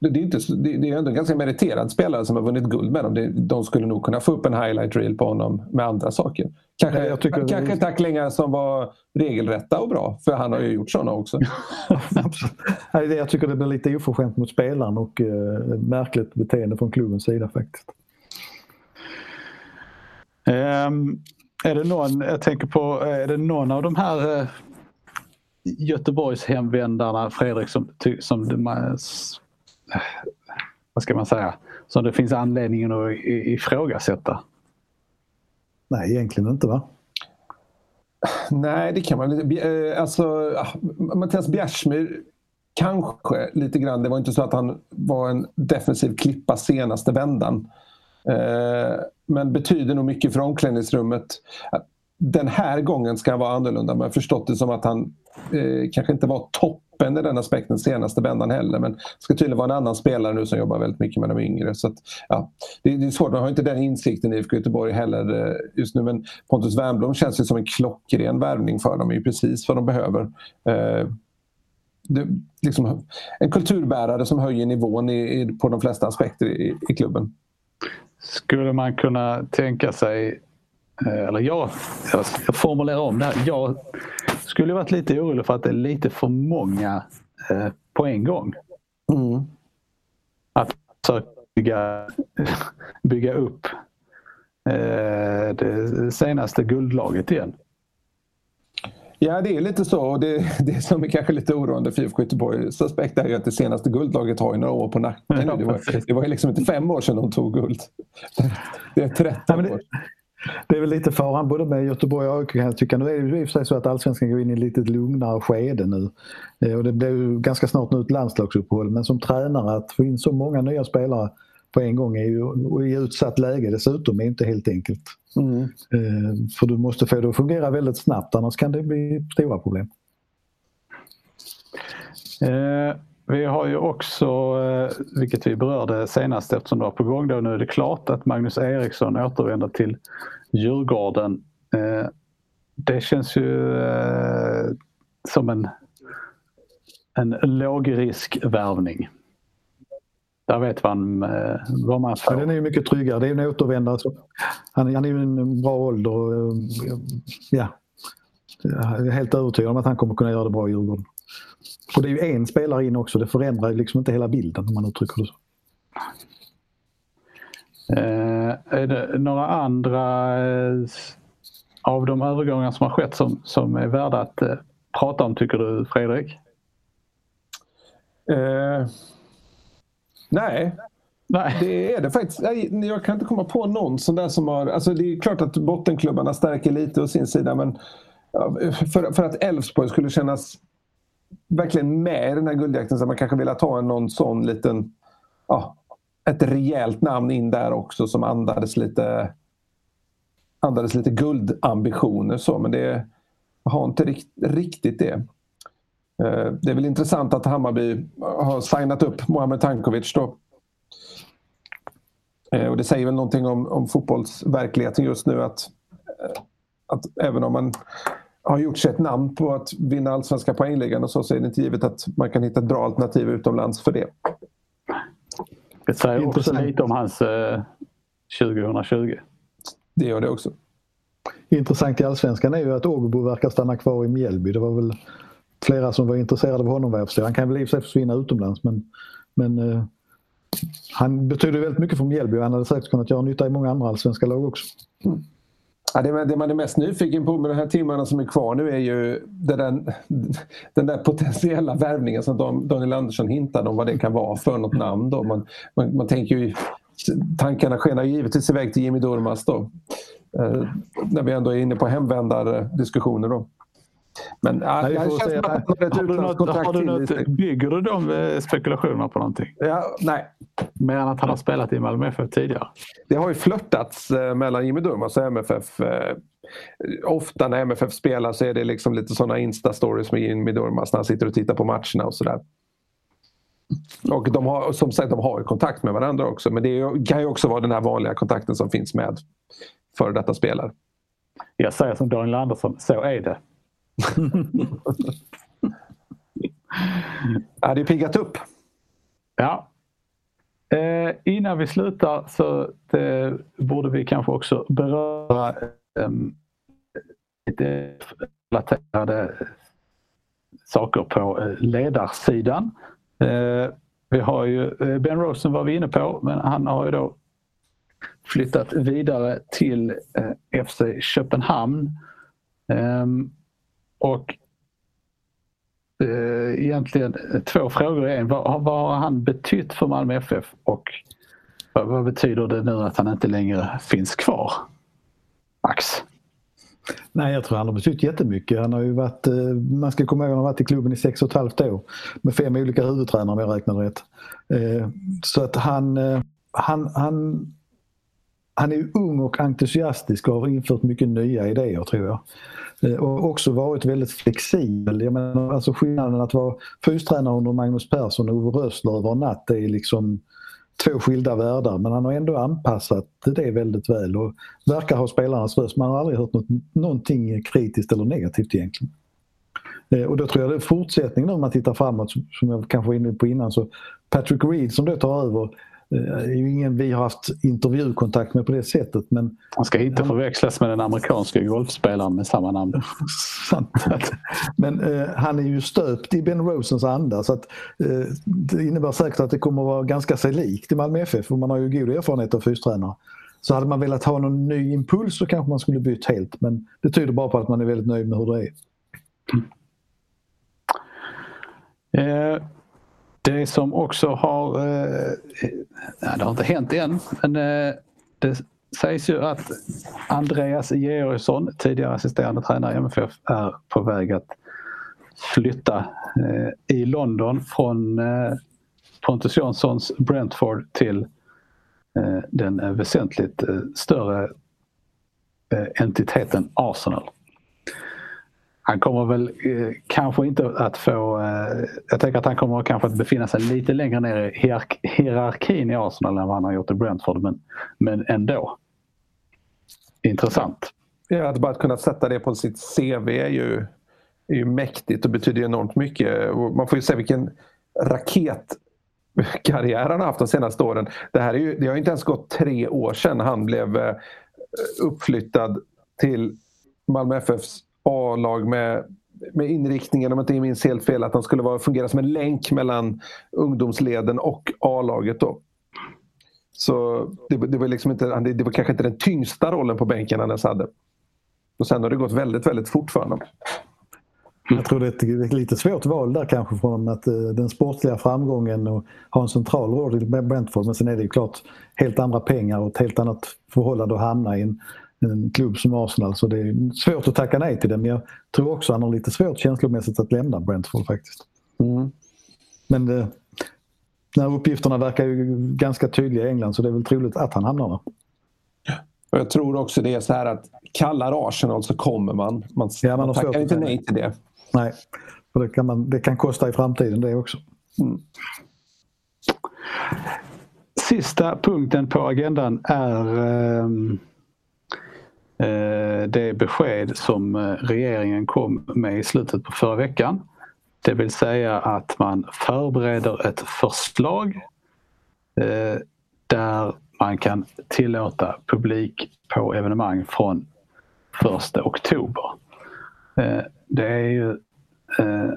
det är, inte, det är ändå en ganska meriterad spelare som har vunnit guld med dem. De skulle nog kunna få upp en highlight reel på honom med andra saker. Kanske, jag tycker kanske det... tacklingar som var regelrätta och bra, för han har ju gjort sådana också. jag tycker det blir lite oförskämt mot spelaren och uh, märkligt beteende från klubbens sida faktiskt. Um, är det någon, jag tänker på, är det någon av de här uh, Göteborgs hemvändarna, Fredrik, som, som vad ska man säga, som det finns anledning att ifrågasätta? Nej, egentligen inte va? Nej, det kan man inte. Eh, alltså, Mattias Bjärsmyr kanske lite grann. Det var inte så att han var en defensiv klippa senaste vändan. Eh, men betyder nog mycket för omklädningsrummet. Den här gången ska han vara annorlunda men jag har förstått det som att han eh, kanske inte var topp toppen i den aspekten senaste vändan heller. Men det ska tydligen vara en annan spelare nu som jobbar väldigt mycket med de yngre. Så att, ja, det, det, är svårt, man har inte den insikten i IFK Göteborg heller eh, just nu. Men Pontus Wernbloom känns ju som en klockren värvning för dem. Det är ju precis vad de behöver. Eh, det, liksom, en kulturbärare som höjer nivån i, i, på de flesta aspekter i, i klubben. Skulle man kunna tänka sig eh, eller jag, jag formulerar om det här. Jag skulle varit lite orolig för att det är lite för många eh, på en gång. Mm. Att bygga, bygga upp eh, det senaste guldlaget igen. Ja, det är lite så. Det, det som är kanske lite oroande för IFK Göteborgs aspekt är att det senaste guldlaget har ju några år på nacken. Det, var, det var liksom inte fem år sedan de tog guld. Det är 13 år. Det är väl lite faran både med Göteborg och AIK kan jag tycka. Nu är det i och för sig så att allsvenskan går in i ett lite lugnare skede nu. Eh, och det blir ju ganska snart nu ett landslagsuppehåll. Men som tränare att få in så många nya spelare på en gång är ju, och i utsatt läge dessutom är inte helt enkelt. Mm. Eh, för du måste få det att fungera väldigt snabbt annars kan det bli stora problem. Eh, vi har ju också, eh, vilket vi berörde senast eftersom det var på gång då, nu är det klart att Magnus Eriksson återvänder till Djurgården. Eh, det känns ju eh, som en, en lågriskvärvning. Där vet man vad man får. Ja, den är ju mycket tryggare. Det är en återvändare. Han, han är ju en bra ålder. Och, ja, jag är helt övertygad om att han kommer kunna göra det bra i Djurgården. Och det är ju en spelare in också. Det förändrar liksom inte hela bilden om man uttrycker det så. Eh, är det några andra eh, av de övergångar som har skett som, som är värda att eh, prata om tycker du Fredrik? Eh, nej. Nej. Det är det faktiskt. Jag kan inte komma på någon sån där som har... Alltså det är klart att bottenklubbarna stärker lite å sin sida men för, för att Elfsborg skulle kännas verkligen med i den här guldjakten så man kanske vill ta någon sån liten ja, ett rejält namn in där också som andades lite andades lite guldambitioner så men det har inte rikt, riktigt det. Eh, det är väl intressant att Hammarby har signat upp Mohamed Tankovic då. Eh, och det säger väl någonting om, om fotbollsverkligheten just nu att, att även om man har gjort sig ett namn på att vinna allsvenska poängligan och så, så är det inte givet att man kan hitta ett bra alternativ utomlands för det. Det säger också lite om hans eh, 2020. Det gör det också. Intressant i allsvenskan är ju att Ågbo verkar stanna kvar i Mjällby. Det var väl flera som var intresserade av honom vad jag förstår. Han kan väl i och för sig försvinna utomlands men, men eh, han betyder väldigt mycket för Mjällby och han hade säkert kunnat göra nytta i många andra allsvenska lag också. Mm. Ja, det, det, man är mest nyfiken på med de här timmarna som är kvar nu är ju den, den där potentiella värvningen som Daniel Andersson hintade om vad det kan vara för något namn. Då. Man, man, man tänker ju, tankarna skenar givetvis iväg till Jimmy Durmaz då. Eh, när vi ändå är inne på hemvändardiskussioner då. Men ja, jag känns som att har ett utlandskontrakt du något, Bygger du de eh, spekulationerna på någonting? Ja, nej. Mer än att han har spelat i Malmö FF tidigare? Det har ju flörtats eh, mellan Jimmy Durmaz och MFF. Eh, ofta när MFF spelar så är det liksom lite sådana Insta-stories med Jimmy Durmaz när han sitter och tittar på matcherna och sådär. Och de har, som sagt, de har kontakt med varandra också men det kan ju också vara den här vanliga kontakten som finns med före detta spelare. Jag säger som Daniel Andersson, så är det. ja, det är piggat upp. Ja. Eh, innan vi slutar så det, borde vi kanske också beröra eh, lite relaterade saker på eh, ledarsidan. Eh, vi har ju eh, Ben Rosen var vi inne på, men han har ju då flyttat vidare till eh, FC Köpenhamn. Ehm, och eh, egentligen eh, två frågor i en. Vad, vad har han betytt för Malmö FF och vad, vad, betyder det nu att han inte längre finns kvar? Max? Nej, jag tror han har betytt jättemycket. Han har ju varit, eh, man ska komma ihåg att han har varit i klubben i sex och ett halvt år med fem olika huvudtränare om jag räknar rätt. Eh, så att han, han, han, han är ung och entusiastisk och har infört mycket nya idéer tror jag. Eh, och också varit väldigt flexibel. Jag menar, alltså skillnaden att vara fystränare under Magnus Persson och Ove Rössler över en natt det är liksom två skilda världar men han har ändå anpassat det väldigt väl och verkar ha spelarnas röst. Man har aldrig hört något, någonting kritiskt eller negativt egentligen. Eh, och då tror jag det är fortsättningen om man tittar framåt som jag kanske var inne på innan så Patrick Reed som då tar över det eh, är ju ingen vi har haft intervjukontakt med på det sättet. Men han ska inte han... förväxlas med den amerikanska golfspelaren med samma namn. men eh, han är ju stöpt i Ben Rosens anda så att, eh, det innebär säkert att det kommer att vara ganska sig likt i Malmö FF för man har ju god erfarenhet av fystränare. Så hade man velat ha någon ny impuls så kanske man skulle bytt helt men det tyder bara på att man är väldigt nöjd med hur det är. Mm. Eh, det som också har, eh, det har inte hänt än, men eh, det sägs ju att Andreas Georgsson, tidigare assisterande tränare i MFF, är på väg att flytta eh, i London från eh, Pontus Janssons Brentford till eh, den väsentligt eh, större eh, entiteten Arsenal han kommer väl eh, kanske inte att få... Eh, jag tänker att han kommer kanske att befinna sig lite längre ner i hierark hierarkin i Arsenal än vad han har gjort i Brentford. Men, men ändå. Intressant. Ja, att bara kunna sätta det på sitt CV är ju, är ju mäktigt och betyder enormt mycket. Man får ju se vilken raketkarriär han har haft de senaste åren. Det, här är ju, det har inte ens gått tre år sedan han blev eh, uppflyttad till Malmö FFs A-lag med, med inriktningen, om jag inte minns helt fel, att han skulle vara, fungera som en länk mellan ungdomsleden och A-laget. Då. Så det, det, var liksom inte, det var kanske inte den tyngsta rollen på bänken han ens hade. Och sen har det gått väldigt, väldigt fort för honom. Jag tror det är ett lite svårt val där kanske från att eh, den sportliga framgången och ha en central roll i Brentford. Men sen är det ju klart helt andra pengar och ett helt annat förhållande att hamna i en en klubb som Arsenal så det är svårt att tacka nej till det men jag tror också han har lite svårt känslomässigt att lämna Brentford faktiskt. Mm. Men det, eh, när uppgifterna verkar ju ganska tydliga i England så det är väl troligt att han hamnar där. Jag tror också det är så här att kallar Arsenal så kommer man. Man, ja, man, man tackar inte nej till det. Nej, för det kan, man, det kan kosta i framtiden det också. Mm. Sista punkten på agendan är eh, det besked som eh, regeringen kom med i slutet på förra veckan. Det vill säga att man förbereder ett förslag eh, där man kan tillåta publik på evenemang från 1 oktober. Eh, det är ju... Eh,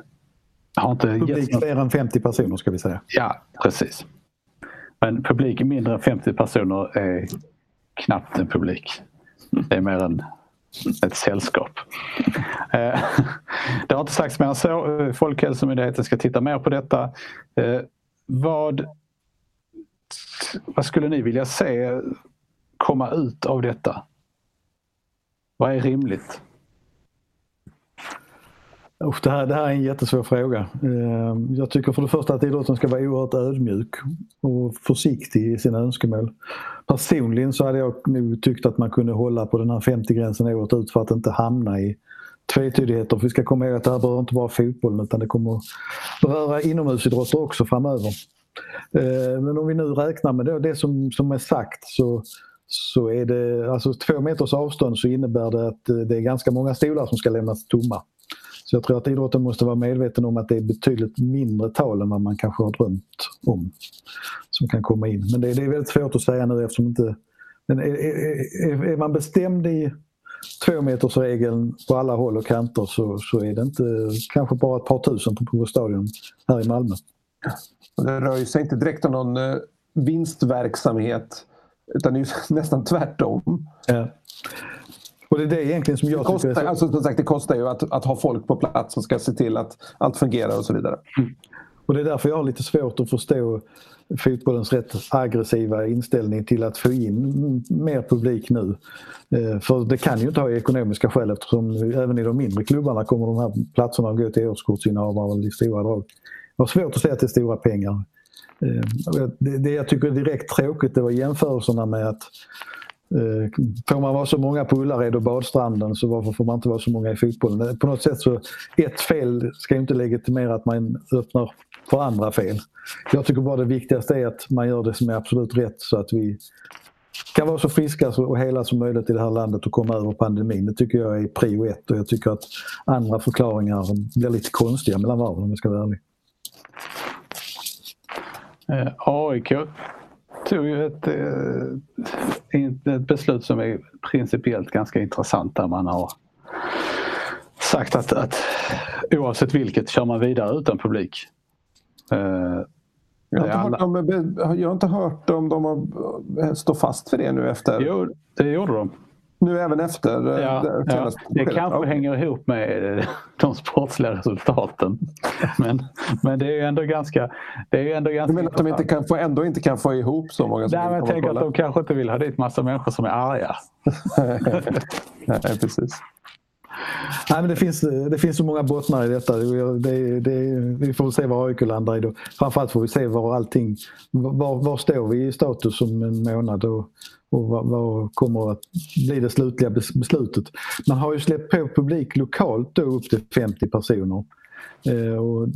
har inte Publik fler än 50 personer ska vi säga. Ja, precis. Men publik mindre än 50 personer är knappt en publik. Det är mer än ett sällskap. Eh, det har inte sagts mer än så. Eh, Folkhälsomyndigheten ska titta mer på detta. Eh, vad, vad skulle ni vilja se komma ut av detta? Vad är rimligt? Usch, det, här, det här är en jättesvår fråga. Ehm, jag tycker för det första att idrotten ska vara oerhört ödmjuk och försiktig i sina önskemål. Personligen så hade jag nog tyckt att man kunde hålla på den här 50-gränsen året ut för att inte hamna i tvetydigheter. För vi ska komma ihåg att det här berör inte bara fotbollen utan det kommer beröra inomhusidrotter också framöver. Ehm, men om vi nu räknar med det, som, som är sagt så, så är det alltså två meters avstånd så innebär det att eh, det är ganska många stolar som ska lämnas tomma. Så jag tror att idrotten måste vara medveten om att det är betydligt mindre tal än vad man kanske har drömt om som kan komma in. Men det, det är väldigt svårt att säga nu eftersom inte... Men är, är, är man bestämd i två meters regeln på alla håll och kanter så, så är det inte kanske bara ett par tusen på Provo stadion här i Malmö. Det rör sig inte direkt om någon eh, vinstverksamhet utan det är ju nästan tvärtom. Ja. Och det är det egentligen som jag det kostar, tycker är så... alltså, som sagt, det kostar ju att, att ha folk på plats som ska se till att allt fungerar och så vidare. Och det är därför jag har lite svårt att förstå fotbollens rätt aggressiva inställning till att få in mer publik nu. Eh, För det kan ju inte ha ekonomiska skäl eftersom även i de mindre klubbarna kommer de här platserna att gå till årskortsinnehavare i stora drag. Jag har svårt att säga att det är stora pengar. Eh, Det, jag tycker är direkt tråkigt det var jämförelserna med att Eh, får man vara så många på Ullared och badstranden så varför får man inte vara så många i fotbollen? På något sätt så ett fel ska ju inte legitimera att man öppnar för andra fel. Jag tycker bara det viktigaste är att man gör det som är absolut rätt så att vi kan vara så friska och hela som möjligt i det här landet och komma över pandemin. Det tycker jag är prio ett och jag tycker att andra förklaringar blir lite konstiga mellan varven om jag ska vara ärlig. Eh, AIK tog ju ett, eh, ett beslut som är principiellt ganska intressant där man har sagt att, att oavsett vilket kör man vidare utan publik. Eh, Jag har, inte alla- hört om, jag har inte hört om de har, står fast för det nu efter. Jo, det gjorde de. Nu även efter eh, Ja, det ja. Det kanske Ja. hänger ihop med eh, de sportsliga resultaten. Men, men det är ju ändå ganska... Det är ju ändå ganska Du menar att de inte kan få, ändå inte kan få ihop så många som Nej, men jag tänker att de kanske inte vill ha dit massa människor som är arga. Nej, precis. Nej, men det, finns, det finns så många bottnar i detta. Det, det, vi får väl se var AIK landar i. Då. Framförallt får vi se var allting... Var, var står vi i status om en månad och, och vad, vad kommer att bli det slutliga beslutet. Man har ju släppt på publik lokalt då upp till 50 personer. Eh, och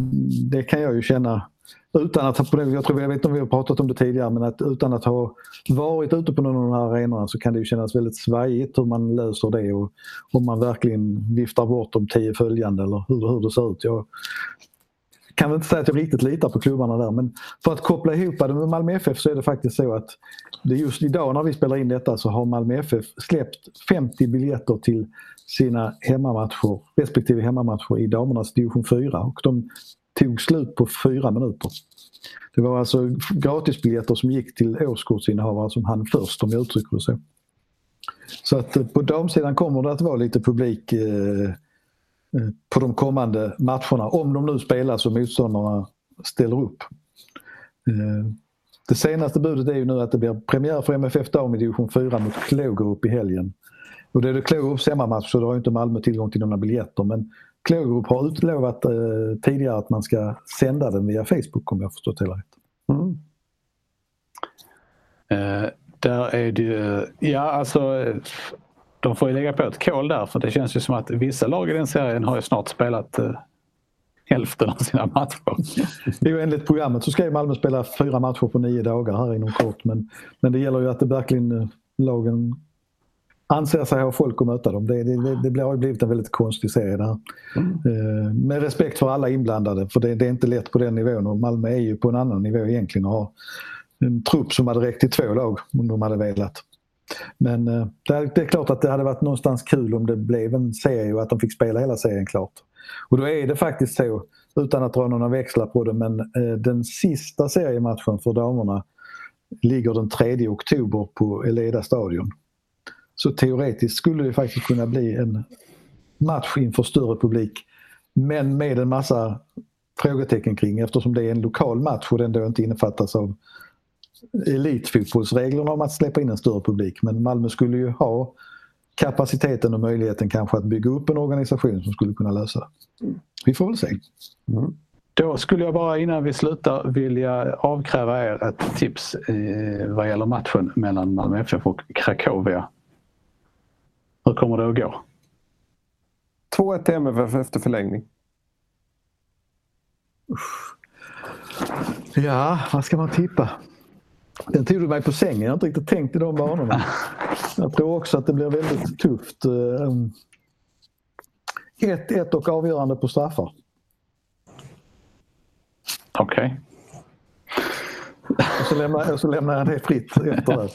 det kan jag ju känna utan att, ha- jag, tror, jag vet inte om vi har pratat om det tidigare, men att utan att ha varit ute på någon av de här arenorna så kan det ju kännas väldigt svajigt hur man löser det och om man verkligen viftar bort de tio följande eller hur, hur det ser ut. Jag kan väl inte säga att jag riktigt litar på klubbarna där men för att koppla ihop det med Malmö FF så är det faktiskt så att det är just idag när vi spelar in detta så har Malmö FF släppt 50 biljetter till sina hemmamatcher, respektive hemmamatcher i damernas division 4 och de tog slut på fyra minuter. Det var alltså gratisbiljetter som gick till årskortsinnehavare som hann först om jag uttrycker det så. Så att eh, på damsidan kommer det att vara lite publik eh, eh på de kommande matcherna. Om de nu spelas och motståndarna ställer upp. Eh, det senaste budet är ju nu att det blir premiär för MFF Dam i division 4 mot Klågerup i helgen. Och det är det Klågerups hemmamatch så då har ju inte Malmö tillgång till några biljetter men Klågerup har utlovat eh, tidigare att man ska sända den via Facebook om jag förstått hela rätt. Mm. Eh, där är det ju, ja alltså eh, de får ju lägga på ett kol där för det känns ju som att vissa lag i den serien har ju snart spelat eh, hälften av sina matcher. Jo, enligt programmet så ska ju Malmö spela fyra matcher på nio dagar här inom kort. Men, men det gäller ju att det verkligen eh, lagen anser sig ha folk att möta dem. Det, det, det, det har blivit en väldigt konstig serie där. Mm. Med respekt för alla inblandade för det, det, är inte lätt på den nivån och Malmö är ju på en annan nivå egentligen och har en trupp som hade räckt till två lag om de hade velat. Men eh, det är klart att det hade varit någonstans kul om det blev en serie och att de fick spela hela serien klart. Och då är det faktiskt så, utan att dra några växlar på det, men eh, den sista seriematchen för damerna ligger den 3 oktober på Eleda stadion. Så teoretiskt skulle det faktiskt kunna bli en match inför större publik. Men med en massa frågetecken kring eftersom det är en lokal match och den då inte innefattas av elitfotbollsreglerna om att släppa in en större publik. Men Malmö skulle ju ha kapaciteten och möjligheten kanske att bygga upp en organisation som skulle kunna lösa det. Vi får väl se. Mm. Då skulle jag bara innan vi slutar vilja avkräva er ett tips eh, vad gäller matchen mellan Malmö FF och Krakowia. Hur kommer det att gå? 2-1 till MFF efter förlängning. Ja, vad ska man tippa? Den tog du mig på sängen. Jag har inte riktigt tänkt i de banorna. Jag tror också att det blir väldigt tufft. 1-1 eh, och avgörande på straffar. Okej. Okay. Så lämnar, och så lämnar jag det fritt efter det.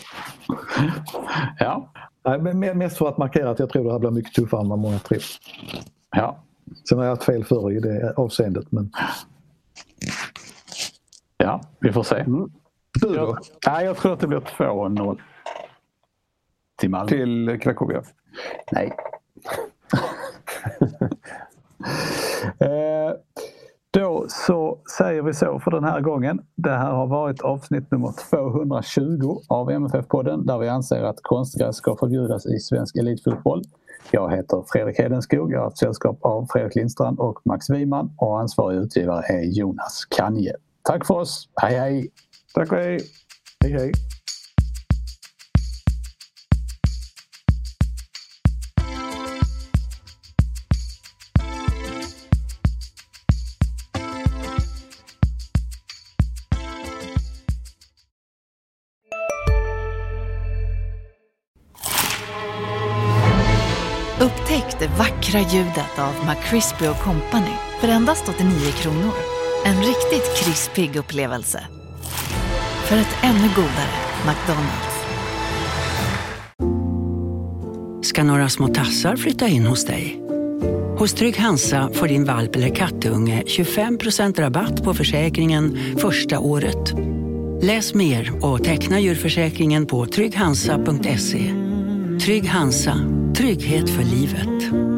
Ja. Nej, men mest för att markera att jag tror det här blir mycket tuffare än vad många tror. Ja. Sen har jag haft fel förr i det avseendet. Men... Ja, vi får se. Mm. Du då? Jag, nej, jag tror att det blir 2-0. Till Malmö. Till Krakowia? Nej. då så säger vi så för den här gången. Det här har varit avsnitt nummer 220 av MFF-podden där vi anser att konstgräs ska förbjudas i svensk elitfotboll. Jag heter Fredrik Hedenskog. Jag har haft sällskap av Fredrik Lindstrand och Max Wiman och ansvarig utgivare är Jonas Kanje. Tack för oss. Hej hej! Tack och hej! Hej hej! Extra ljudet av McCrispy Company för endast 89 kronor. En riktigt krispig upplevelse. För ett ännu godare McDonalds. Ska några små tassar flytta in hos dig? Hos Trygg Hansa får din valp eller kattunge 25% rabatt på försäkringen första året. Läs mer och teckna djurförsäkringen på trygghansa.se. Trygg Hansa, trygghet för livet.